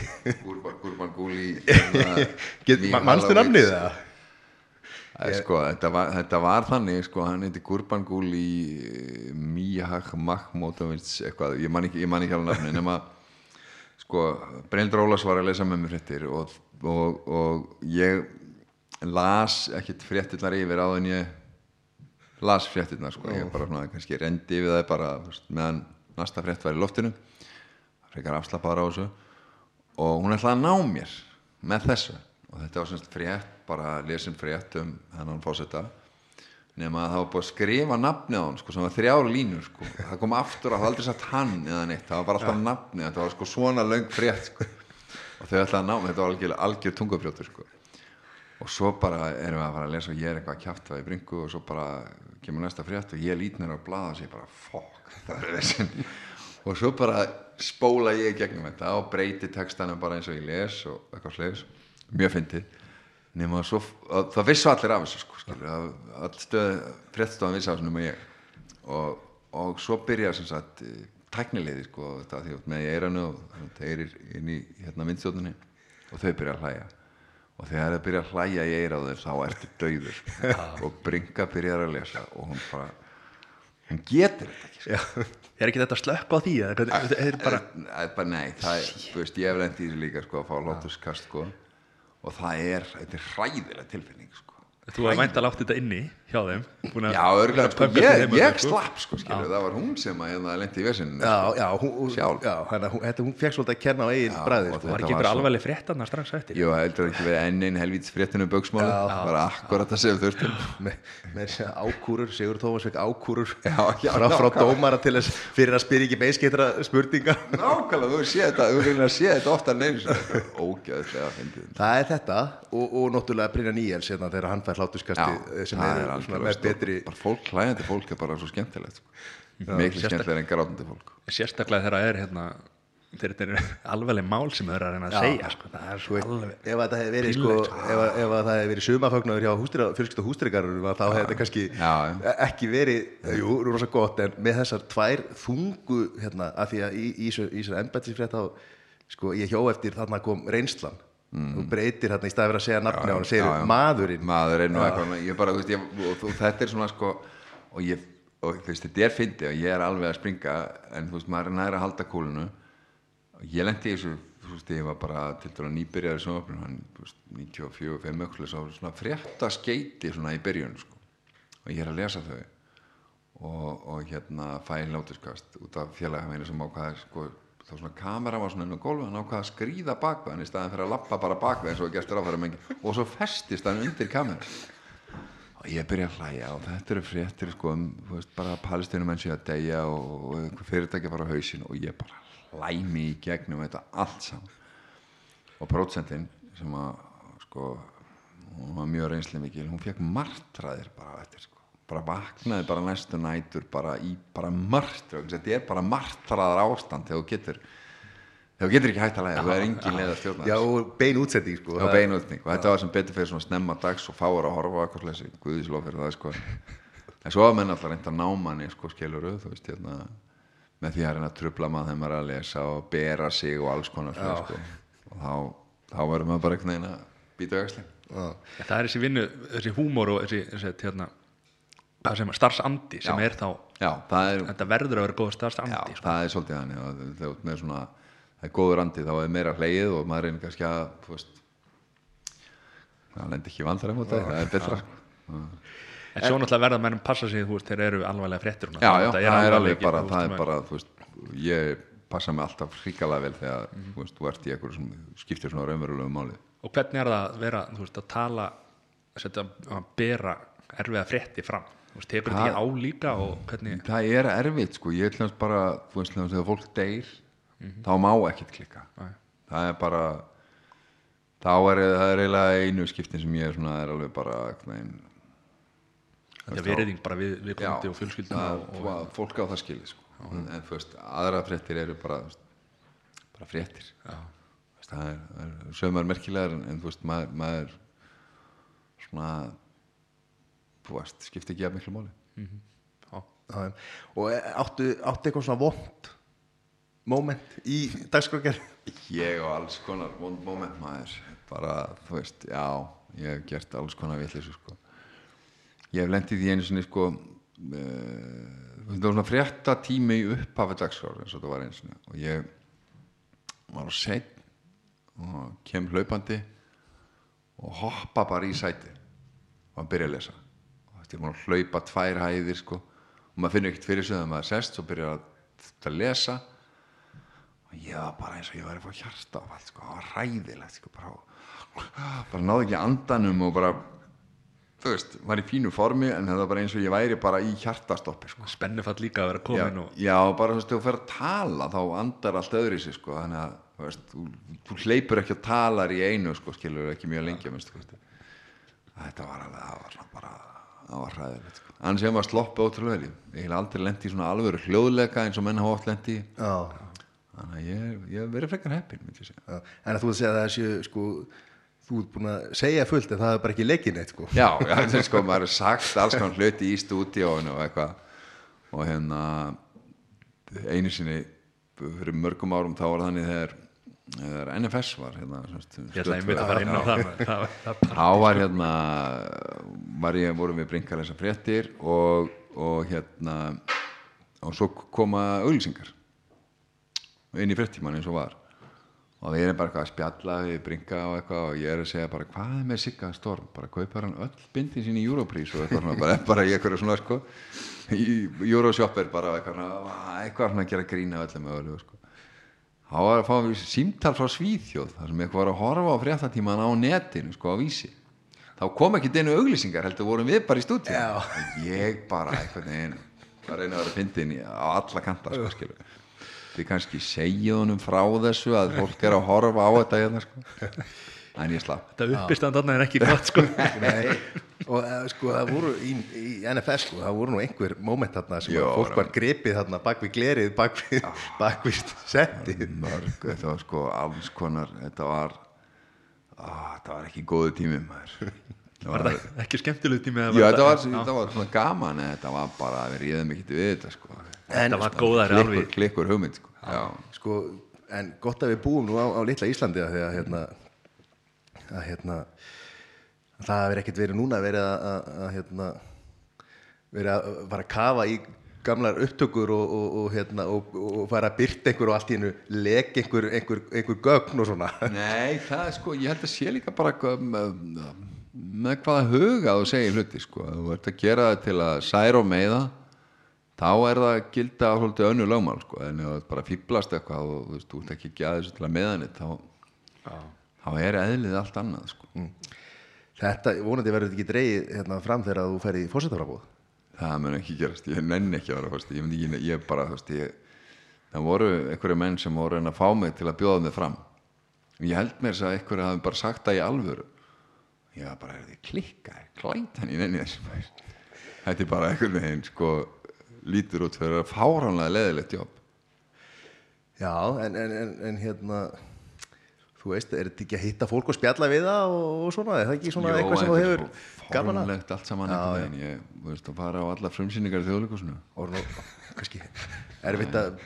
Gurban, Gúli hérna, Get- ma- manstu namnið það? Sko, þetta var, þetta var þannig sko, hann heiti Gurban Gúli Mihak Mahmotovic eitthvað, ég man ekki, ekki alveg nafni nema sko, Bryndur Ólafs var að lesa með mér fréttir og, og, og ég las ekkit fréttirnar yfir á en ég las fréttirnar sko, ég bara svona kannski rendi við það bara meðan næsta frétt var í loftinu. Frekar afslappaður á þessu. Og hún ætlaði að ná mér með þessu. Og þetta var semst frétt, bara lesin frétt um hennan fósetta nema að það var búið að skrifa nafnið á hann sko, sem var þrjár línur sko. það kom aftur að það var aldrei sagt hann eða neitt það var bara alltaf nafnið, þetta var sko svona löng frétt sko. og þau ætlaði að ná þetta var algjör, algjör tungafrjótur sko. og svo bara erum við að fara að lesa og ég er eitthvað að kjafta í bringu og svo bara kemur næsta frétt og ég lít mér á blaða og sé bara fokk, það er þessin og svo bara spóla ég gegnum þetta og breyti textanum bara eins og ég les og eitthvað slegis mjög fyndið nema svo, að, það vissu allir af þessu sko, skilur, að, all stöð fréttstofan vissi af þessu nema ég. Og, og svo byrja sem sagt eh, tæknileiði sko, þetta því með í eiranu og það er inn í hérna myndstjóðunni og þau byrja að hlæja. Og þegar þau byrja að hlæja í eiraður þá ertu dauður. Og Bringa byrjar að lesa og hún bara hún getur þetta ekki sko. er ekki þetta slökk á því hvernig- þetta er bara Eh, bara nei, það veist, ég hef þessu líka sko, að fá lótuskast sko, og það er, þetta er hræðileg tilfinning sko. þú hefði mænt að látt þetta inni hjá þeim að- já, örgulega, sko, ég, ég sko. slapp sko, skilu, það var hún sem að hérna lendi í vesinu já, já, hún, Sjálf. já hana, hún, þetta, hún fekk svolítið að kenna á eigin bræði sko. var ekki einhver svo- alvarleg fréttarna strax eftir? Jú, heldur ekki verið enn einn helvíts fréttinu bauksmáli, bara akkurat það sem þurftum. Með, þessi ákúrur, Sigur Tómas fekk ákúrur Já, já, frá, frá dómara til þess fyrir að spyrja ekki beiskeitra spurninga. Nákvæmlega, þú séð þetta, þú reynar að séð þetta ofta en einu svona með stórt. betri bara fólk, hlæðandi fólk er bara svo skemmtilegt sko. miklu skemmtilega en grátandi fólk. Sérstaklega þegar það er hérna þetta er alvarleg mál sem þau eru að reyna að Já. segja sko, það er svo alveg. ef að það hefði verið sko, Pínlegt, ef, að- ef að það hefði verið sumafagnaður hjá fjölskylda hústýrigarunum þá hefði þetta kannski Já, ekki verið jú, rosa gott, en með þessar tvær þungu, hérna, af því að í, þessar embættisfrétt þá sko, ég hjó eftir þarna kom reynslan þú breytir hérna í staði fyrir að segja nafni hann, segir Mm. já, já. maðurinn. Maðurinn og bara, þú veist, ég, og, og þetta er svona sko og ég, og þú veist, þetta er fyndi og ég er alveg að springa en þú veist, maður er næra að halda kúlunu og ég lendi í þessu, þú veist, ég var bara til dæla nýbyrjaður sem opnum, hann, þú veist, 94, 5 ökkulis á svona frétta skeiti svona í byrjun, sko. Og ég er að lesa þau. Og, og hérna fæði látuskast út af félagafeinu sem ákvaði sko, þá svona kamera var svona inn á gólfi hann ákvaði að skrýða bakveg hann í staðin fyrir að lappa bara bakveg eins og gestur áfæra mengi og svo festist hann undir kamera og ég byrja að hlæja og þetta eru fréttir sko um veist, bara palestinum menn sé að deyja og, og einhver fyrirtæki fara á hausin og ég bara hlæmi í gegnum þetta allt saman. Og prótsentin sem að sko hún var mjög reynsli mikil hún fekk martraðir bara eftir sko bara vaknaði bara næstu nætur bara í bara martraðir þetta er bara martraðar ástand þegar þú getur þegar þú getur ekki hægt að læga þú er engin leið að stjórna Já, þessu. og bein útsetting sko. Já, beinútning og þetta var sem betur fyrir svona snemma dags og fáur að horfa á eitthvað slesi, guðislof fyrir það sko. En svo að menn alltaf reynda að ná manni sko skiluru, þú veist hérna með því að reyna að trubla maður þegar maður er að lesa og bera sig og alls konar sko. og þá, þá verður maður bara einhvern veginn að býta Já. það er þessi vinnu, þessi húmor og þessi, þessi hérna, sem starfsandi sem Já. er þá, Já, er, þetta verður að vera góð já, starfsandi sko. það er svolítið þannig og þegar svona það er góður andi þá er meira hlegið og maður reynir kannski að veist það lendi ekki út af því, það er betra sko. en svo náttúrulega verða mennum passa sig veist, þeir eru alvarlega fréttir já, já, það er alveg bara það er bara, veist ég passa mig alltaf hrikalega vel þegar þú veist, þú ert í einhverju sem skiptir svona raunverulegu máli og hvernig er það að vera þú veist, að tala setja, að bera erfiða frétti fram veist, tekur þetta ekki á líka það er erfitt sko, ég ætlum bara þú veist, þegar fólk deyr þá má ekkert klikka Nei. það er bara þá er það er eiginlega einu skiptin sem ég er svona, er alveg bara veginn þetta er veriðing bara við, við Já, og fjölskylduna það, og, og, fólk á það skilið sko. en, en þú veist, aðra fréttir eru bara bara fréttir Já. Það er, það er sömur merkilegar en, en þú veist, maður, maður svona veist, skipti ekki að miklu máli já. Já, já. og áttu, áttu eitthvað svona vond moment í dagskrákjær ég og alls konar vond moment maður bara, þú veist, já ég hef gert alls konar vitleysu sko. ég hef lendið í einu sinni sko uh, það var svona frétta tími í upphafi dagskrár eins og það var einu sinni og ég var á set og kem hlaupandi og hoppa bara í sæti og að byrja að lesa þetta er maður að hlaupa tvær hæðir sko og maður finnur ekkert fyrir sig þegar maður sest og byrjar að, að lesa og ég var bara eins og ég var að fá hjarta á allt sko, það var ræðilegt sko, bara, bara náði ekki andanum og bara þú veist, var í fínu formi en það var bara eins og ég væri bara í hjartastoppi sko. spennufall líka að vera já, komin og já, bara þú veist, þú fer að tala þá andar allt öðru sig sko, þannig að þú, veist, þú, þú hleypur ekki og talar í einu sko, skilur ekki mjög lengi að minnstu kosti. þetta var alveg, það var bara það var hræðilegt sko. annars ég var sloppið ótrúlega vel ég hef aldrei lendi í svona alvöru hljóðleika eins og menn hafa oft lendi þannig að ég, hef verið frekar heppin en þú veist að það séu sko, þú ert búin að segja fullt en það er bara ekki leikinn eitt sko. Já, já þetta er sko, maður er sagt alls konar hluti í stúdíóinu og eitthvað. Og hérna einu sinni fyrir mörgum árum þá var þannig þegar NFS var hérna, ég ætla einmitt að fara inn á það. Þá var hérna var ég, vorum við brinkar þessar fréttir og, og hérna og svo koma auglýsingar inn í fréttíman eins og var. Og við erum bara eitthvað að spjalla við bringa og eitthvað og ég er að segja bara hvað er með Sigga Storm, bara kaupar hann öll bindin sín í Europrís og eitthvað svona bara, bara í eitthvað svona sko Euroshopper bara eitthvað svona að gera grína öllum mögulegu sko þá var að fá símtal frá Svíþjóð þar sem eitthvað var að horfa á fréttatíman á netinu sko á vísi. Þá kom ekki denu auglýsingar heldur vorum við bara í stúdíu ég bara eitthvað neginn að reyna að vera fyndin í- á alla kanta sko skilur við kannski segja honum frá þessu að fólk er að horfa á þetta hérna sko en ég slapp. Þetta uppistand annað er ekki gott sko. Nei, og uh, sko það voru í, í NFS sko, það voru nú einhver moment þarna sem Jó, að fólk var gripið þarna bak við glerið, bak við, bak við settið. Mörg, þetta var sko alls konar þetta var á, þetta var ekki góðu tími maður. Það var það ekki skemmtilegu tími Já, þetta var, þetta var svona gaman en þetta var bara, við ríðum ekki við þetta sko. þetta var góðari alveg. klikkur hugmynd sko. Já. sko, en gott að við búum nú á, á litla Íslandi að því að hérna að hérna að það hefur ekkert verið núna verið að, að, að hérna verið að fara að kafa í gamlar upptökur og, og, og, hérna, og, og fara að byrta einhver og allt í hennu lek einhver, einhver, einhver gögn og svona. Nei, það er sko, ég held að sé líka bara hvað- með, með hvaða huga þú segir hluti sko, þú ert að gera það til að særa og meiða þá er það að gilda svolítið önnu lögmál sko, en ef þú ert bara fýblast eitthvað og þú veist, þú ert ekki að gera þessu til að meða neitt þá, þá er eðlið allt annað sko. Þetta, vonandi verður þetta ekki dreigið hérna, fram þegar þú fer í fórsetafrabóð það mun ekki gerast, ég nenni ekki að vera fyrst, ég, myndi ekki, ég bara, veist, ég það voru einhverju menn sem voru að fá mig til að bjóða mig fram. Ég held mér þess að einhverju hafi bara sagt það í alvöru. Ég var bara, er þið klikka klætan í nenni þessum þetta er bara einhvern veginn sko lítur út fyrir að fáránlega leðilegt jobb. Já, en, en, en, en hérna þú veist, er þetta ekki að hitta fólk og spjalla við það og, og svona, er það ekki svona Jó, eitthvað sem þú þetta er hefur gaman að fáránlegt allt saman einhvern veginn. Ég, þú veist, að fara á alla frumsýningar í þjóðleikusinu og nú, kannski erfitt að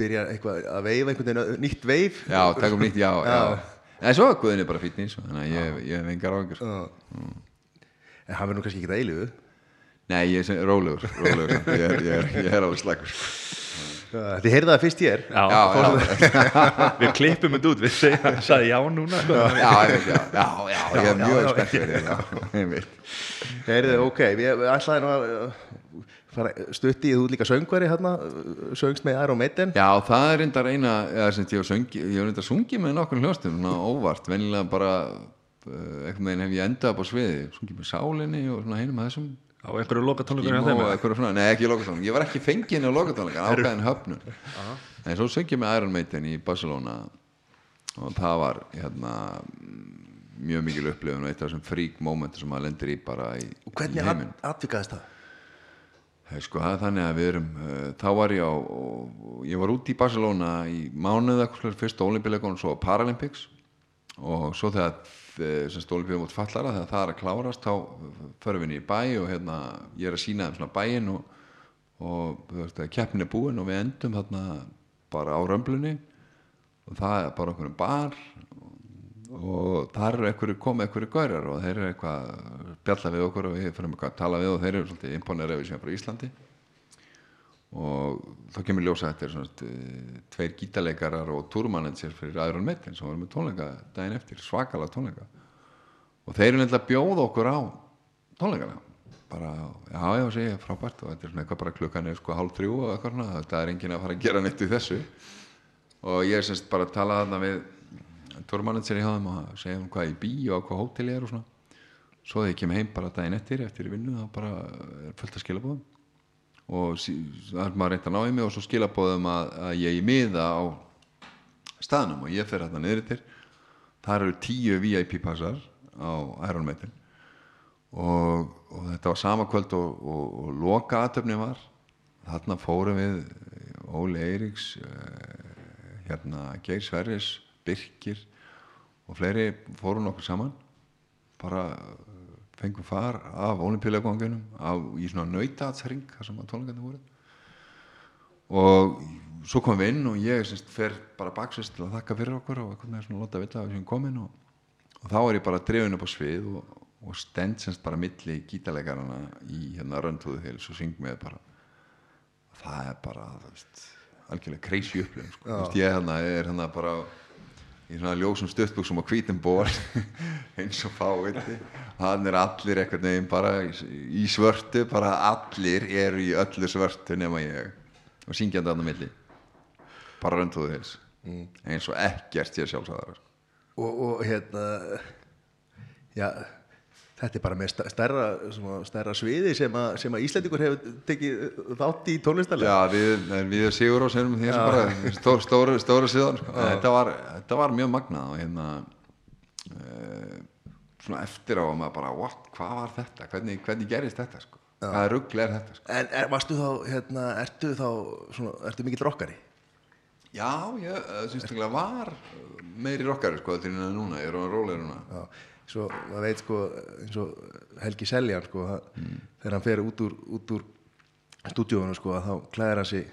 byrja eitthvað að veifa einhvern veginn, nýtt veif. Já, takum nýtt, já, já. en svo er Guðin er bara fýtni þannig að ég, ég hef engar áhengur Já. en hann verður nú kannski ekki það eilifu Nei, ég er rólegur, rólegur ég, er, ég, er, ég er alveg slagur þið heyrðu það fyrst ég er Já, Já, já, við klippum þetta út við sagði já núna. Sko. já, já, já, já, ég er mjög spennt heyrðu, ok, við, nú að uh, fara stutti í þú líka söngveri hérna, söngst með Iron Maiden. Já, það er reyndar eina ég hef söngi, ég hef reyndar sungið með nokkur hljóstum, svona óvart, venilega bara uh, einhvern veginn hef ég endað upp á sviði, sungið með sálinni og svona hinum að þessum á einhverju lokatónleikur hjá Ímó þeim og nei ekki í lokatónleikum ég var ekki fenginn á lokatónleikum, ákveðin höfnun. En svo söngjum með Iron Maiden í Barcelona og það var hérna mjög mikil upplifun og eitt af þessum freak moment sem maður lendir í bara í, og í hvernig atvikaðist það? Sko, það er þannig að við erum uh, þá var ég á og, og ég var út í Barcelona í mánuð eitthvað fyrst Olympileikunum svo á Paralympics. Og svo þegar sem stólipíðum út fallara þegar það er að klárast þá förum við í bæ og hérna ég er að sína þeim svona bæinn og, og keppnin er búin og við endum þarna bara á römblunni og það er bara okkur bar og þar eru einhverju komið einhverju gaurar og þeir eru eitthvað að spjalla við okkur og við fyrir að tala við og þeir eru svolítið imponerið við sem er frá Íslandi og þá kemur ljósa að þetta er svona eh, tveir gítarleikarar og túrmanager fyrir Iron Maiden sem voru með tónleika daginn eftir, svakala tónleika. Og þeir eru nefnilega að bjóða okkur á tónleikana. Bara, já, já, sé, frábært. Og þetta er svona eitthvað bara klukkan er sko hálf þrjú og eitthvað svona, þetta er enginn að fara að gera neitt í þessu. Og ég er semst bara að tala þarna við túrmanager í háðum og segja um hvað í bí og hvað hótel ég er og svona. Svo þegar ég kem heim bara daginn eftir eftir vinnu þá bara er fullt að skilabóðum og það er maður reynt að ná í mig og svo skilabóðum að, að ég í miða á staðnum og ég fer hérna niður til þar eru tíu VIP passar á Iron Maiden og, og þetta var sama kvöld og, og, og loka aðtöfni var. Þarna fórum við Óli Eiríks eh, hérna Geir Sverris Birkir og fleiri fórum nokkur saman. Bara fengum far af olimpíuleikongunum í svona nautatsring þar sem að tónleikandi voru. Og svo komum við inn og ég semst, fer bara baksvist til að þakka fyrir okkur og eitthvað með svona lotta villa að við séum komin og, og þá er ég bara drefin upp á svið og, og stend semst bara milli gítarleikarana í hérna röndhúðu heils og syng með bara. Það er bara þú veist, algjörlega crazy upplifun sko. Ég hérna, er hérna bara í svona ljósum stuttbuksum og hvítum ból eins og fáiði hann er allir eitthvað neginn bara í, svörtu, bara allir eru í öllu svörtu nema ég og syngjandi á milli. Bara röndhúðu heils. Eins og ekkert ég sjálfsagðar og, og hérna já, þetta er bara með stærra, stærra sviði sem að, sem að Íslendingur hefur tekið þátt í tónlistarlega Já, við, við sigur á senum því bara stór, stóru, stóru síðan sko. þetta, var, þetta var mjög magnað og hérna uh, svona eftir á að maður bara what, hvað var þetta, hvernig, hvernig gerist þetta sko? hvaða rugl er þetta sko? en er, varstu þá, hérna, ertu þá svona, ertu mikill rockari? Já, ég syns það var meiri rockari sko til en núna, ég er rólega núna Já, svo maður veit sko eins og Helgi Seljan sko mm. þegar hann fer út úr, úr stúdíónu sko að þá klæðir hann sig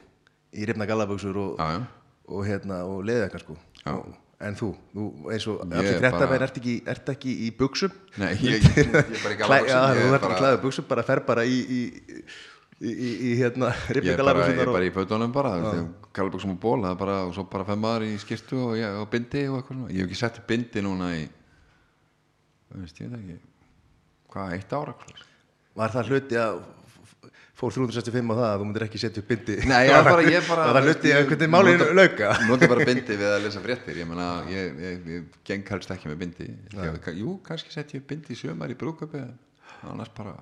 í rifna gallaböksur og, Já, já. og hérna og leðið eitthvað sko og, en þú, þú eins og allir er kretta bara- menn ert ekki, ert ekki í buksum Nei, ég, ég, ég er bara í já, ég þú er ert bara klæðið buksum bara fer bara í, í í, í, í hérna ég er bara, ég bara í fötunum bara Galaböksum og ból, bara og svo bara fem maður í skirtu og, og bindi og eitthvað ég hef ekki sett bindi núna í veist ég það ekki hvað, eitt ára? Var það hluti að fór 365 á það að þú myndir ekki setja upp bindi? Nei, ég bara, ég bara Var það hluti að hvernig málinu lauka? Nota bara bindi við að lesa fréttir Ég meina, ég, ég, ég geng helst ekki með bindi. Ég, Jú, kannski sett ég bindi í sömar í brúköpi annars bara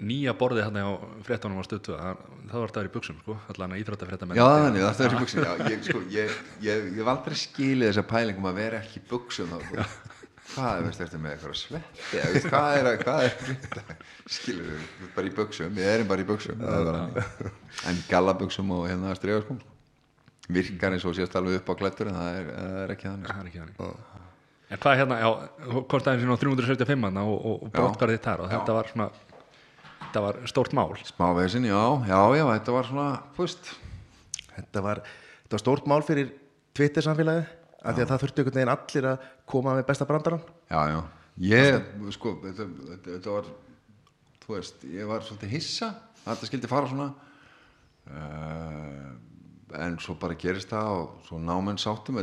nýja borðið hann á fréttunum á stötu það. Var það í buksum sko allan að íþrótta frétta Já, þannig, það er í buksum Já, ég, sko, ég, ég, ég hef aldrei skilið þessa pælingum að vera ekki í buksum þá, sko. Hvað, veist, ertu með eitthvað svetti eða, veist, Hvað er, er skilur við, bara í buksum Við erum bara í buksum það er bara þannig. En gallabuksum og hérna strefa sko. Virkar eins og sést alveg upp á klættur en það er, er ekki þannig. Það er ekki þannig. En hvað hérna, já, hvort aðeins á 365 hann og, og, og brottgarðið þitt þar og þetta var svona þetta var stórt mál. Smávesin, já, já, já, þetta var svona, fúst Þetta var, þetta var stórt mál fyrir Twitter samfélagið að það þurfti einhvern veginn allir að koma með besta brandarann. Já, já, ég, sko, þetta, þetta, þetta var, þú veist, ég var svolítið hissa að þetta skildi fara svona. Uh, en svo bara gerist það og svo námenn sáttum.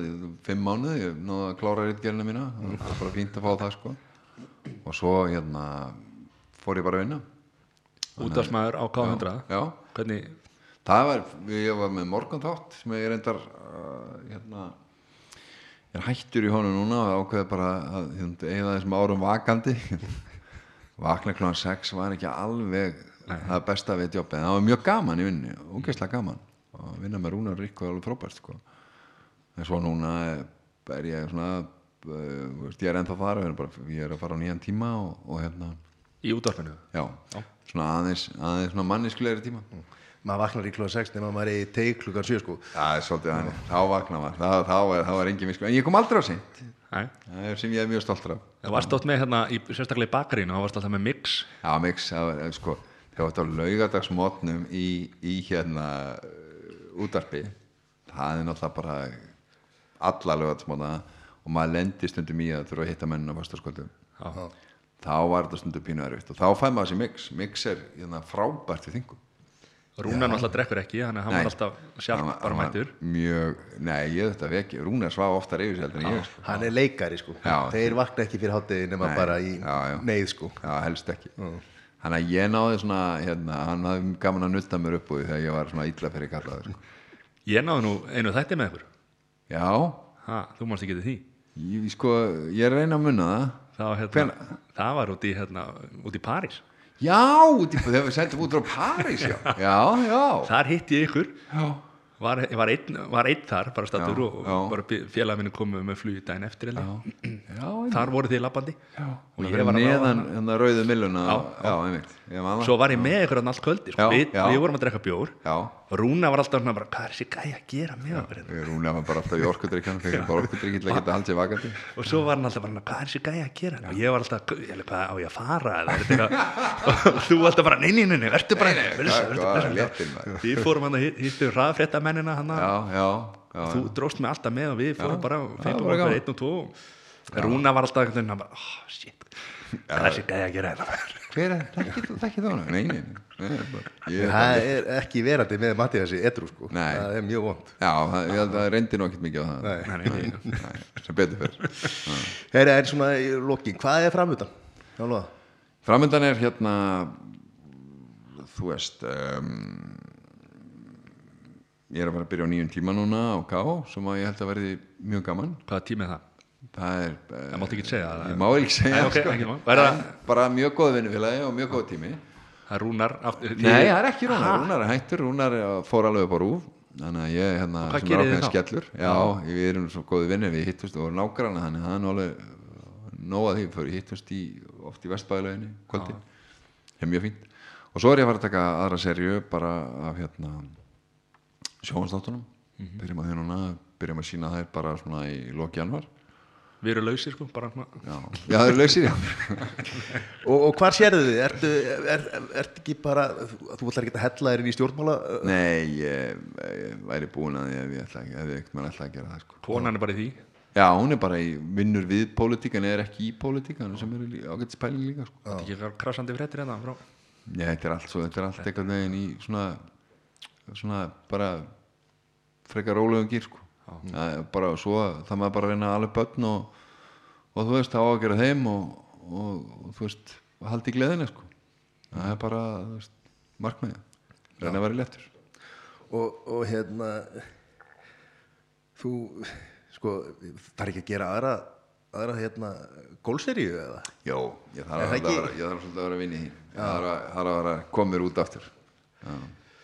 Fimm mánuði, ég náði að klára rítgerina mína, það var bara fínt að fá það, sko. Og svo, hérna fór ég bara að vinna. Útvarsmaður á K100 Já, hvernig, það var, ég var með morgun þátt sem ég reyndar uh, hérna er hættur í honum núna og ákveði bara að eigða þessum árum vakandi. Vakna klúan 6 var ekki alveg það besta við jobbið, það var mjög gaman í vinnu ógeðslega gaman. Og vinna með Rúnar Rík var alveg frábært sko. en svo núna er ég svona uh, veist, ég er ennþá er, bara, ég er að fara á nýjan tíma og, og hérna, í útvarpinu? Já, svona aðeins, aðeins svona manniskulegri tíma maður vaknar í klúan 6 nema maður er í teik klukkan 7 sko. Það er svolítið þannig, þá vakna maður. Það, þá, er, þá er engin misku, en ég kom aldrei á seint. Nei. það er sem ég er mjög stoltur af. Það varst átt með hérna, í, sérstaklega í bakarínu þá varst alltaf með mix. Já, mix, það var, sko þegar þetta á laugadagsmótnum í, í hérna uh, útarpi það er náttúrulega bara alla laugadagsmótna og maður lendir stundum í að þurfa að hitta menn á fastaskvöldum Já. þá var þetta stundum pínu erfitt og þá fæ maður þessi mix. Mix er hérna, frábært í þingum Rúnar náttúrulega drekkur ekki þannig að hann Nei. var alltaf sjálf bara mættur mjög, nei ég þetta vekki Rúnar svaf oftar yfir sér heldur en ég sko. hann er leikari sko Já. þeir vakna ekki fyrir hátegi nema Nei. bara í Já, já. neyð sko Já, helst ekki Þannig að ég náði svona, hérna, hann hafði gaman að nutta mér upp úr því þegar ég var svona illa fyrir kallaður sko. ég náði nú einu þætti með ykkur Já, ha, þú mást ekki til því ég, sko, ég reyna að munna það það var, hérna, Hvenær? það var út í, hérna, út í París Já, þegar við sendum út frá París Já, já, já, þar hitti ég ykkur. Var, var, einn, var einn þar bara stattur Já, og, já. og bara félag minni komið með flug daginn eftir þar voru þið labbandi. Já, og ég var að neðan hérna rauðu milluna Já, já, einmitt. Svo var ég með ykkur hann allt kvöldi sko. Við, við vorum að drekka bjór. Já, Rúna var alltaf svona bara, hvað er þessi gæja að gera með okkur hérna? rúna var bara alltaf í orkudrykjan Þegar bara orkudrykjan til að geta haldið vakandi. Og svo var hann alltaf bara, hvað er þessi gæja að gera? Og ég var alltaf, hvað á ég að fara og þú alltaf bara, nei, nei, nei, nei, verður bara léttir maður. við fórum hann að hittu hraðfrétta mennina hann Já, já, já þú dróst mig alltaf með og við fórum bara var okkur einn og tvo. Rúna var alltaf hann bara, oh, shit þessi að gera hérna Hver er, ég er bara það er ekki verandi með Mattiasi edru sko Nei. það er mjög vond Já, það, ég held að það reyndi nú ekkert mikið á það Nei. Nei, nei, nei. Nei, sem betur fyrir Heyri, en svona í lokin, hvað er framöndan? Framöndan er hérna þú veist um, ég er að fara að byrja á nýjum tíma núna á K sem að ég held að verði mjög gaman hvaða tími er það? Það er Það máttu ekki segja ég má ekki segja Nei, ok, sko. ekki bara mjög góð vinnufélagi og mjög góð tími. Það er Rúnar aftur, Nei, það er ekki Rúnar, Rúnar er hættur. Rúnar fór alveg upp á rúf þannig að ég hérna sem er ákveðin skellur. Já, við erum svo góði vinnir, við hittust og nágranna þannig að það er nú alveg uh, nóg að því, fyrir hittust í, oft í vestbæðilöginni kvöldi, það er mjög fínt. Og svo er ég að fara að taka aðra serju bara af hérna sjónstáttunum, Mhm. byrjum að því núna byrjum að sína þær bara svona í loki januar við erum lausir sko bara já, já það er lausir já Og, og hvar sérðu þið? Ertu, er, er, ekki bara, þú, ætlar ekki að hella þér inn í stjórnmála? nei, ég, ég væri búin að því ef ég ætla, ef ég ætla að gera það sko. konan er bara í því Já, hún er bara í vinnur við pólitík en er ekki í pólitík hann sem er ágætt spæling líka sko. þetta er ekki krasandi fréttir hérna frá Já, þetta er allt svo, þetta er allt einhvern veginn í svona, svona bara frekar rólegum gýr sko. Það er bara svo, það maður bara að reyna alveg börn og, og þú veist, það á að gera þeim og, og, og þú veist, haldi í gleðinu sko. Það er bara, markmiðið, reyna að vera léttur. og, og hérna þú sko, það er ekki að gera aðra aðra hérna gólseríu eða Jó, ég Er þarf það að, ekki- vera, ég þarf að vera að vinna í því. Ég þarf að, þarf að vera komir út aftur. Já,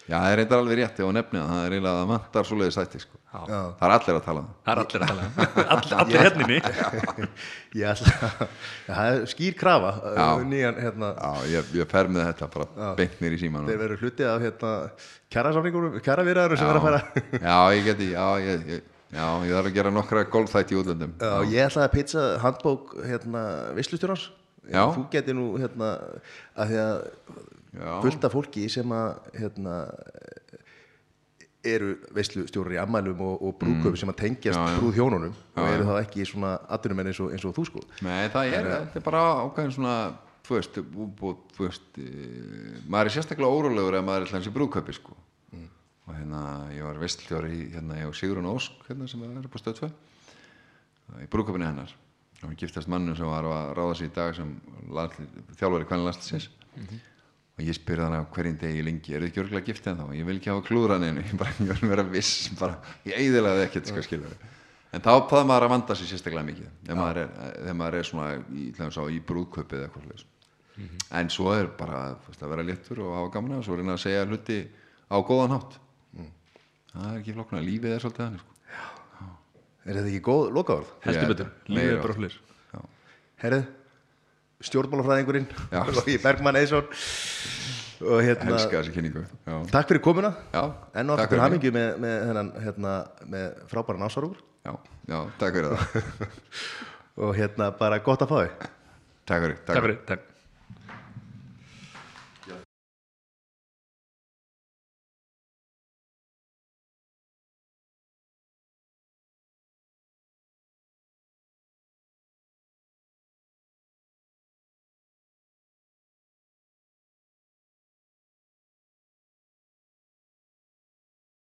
Já, það er reyndar alveg rétti á nefnið, það er eiginlega að það vantar svoleiðis sætti sko. Já. Það er allir að tala um það. það er allir að tala um. All, allir henninni að það er skýr krafa Já. uh, nýjan hérna Já, ég, ég fer með þetta bara beint mér í síman þeir veru hluti af hérna kjærasamningunum, kjæravirðarum sem verður að fara Já, ég geti, já, ég, ég, já, ég þarf að gera nokkra golfþætti í útlöndum Já, ég ætlaði að pizza handbók hérna vislustjórnars Já. þú geti nú hérna að því að Já. Fullt af fólki sem að hérna eru veislustjórar í ammælum og, og brúköpum sem að tengjast Mm. Já, já. brúð hjónunum og Já, eru þá ekki svona atvinnumenn eins og, eins og þú sko. Nei, það er, þetta er bara ákveðin svona þú veist, þú veist e, maður er sérstaklega órólegur ef maður er hlans í brúðköpi sko. Og hérna, ég var vestljóri í hérna, ég og Sigrun Ósk hérna sem er upp á stöðfö í brúðköpinu hennar. Og hún giftast mannu sem var að ráða sig í dag sem landslið, þjálfari hvernig landslisins og ég spyrði hana hverjum degi lengi, eru þið ekki örgulega giftið en þá ég vil ekki hafa klúðran einu, ég bara ég vil vera viss bara, ég eiðilaði ekkert sko skilur en þá það maður að vanda sig sérstaklega mikið þegar maður er, þegar maður er svona í, sá, í brúðkaupið eða eitthvað svoleiðis. en svo er bara veist, að vera léttur og hafa gaman og svo reyna að segja hluti á góðan hátt. Það er ekki flokkna, lífið er svolítið þannig sko. er þetta ekki góð lokaorð? heldur betur, lífið er bara flir Herrið, stjórnmálafræðingurinn Já. Logi Bergmann Eðsson og hérna, takk fyrir komuna. Já enn og aftur fyrir mig. hamingju með, með, hennan, hérna, með frábæra násarugur já, já, takk fyrir það. Og hérna bara gott að fá þig. Takk fyrir, takk fyrir, takk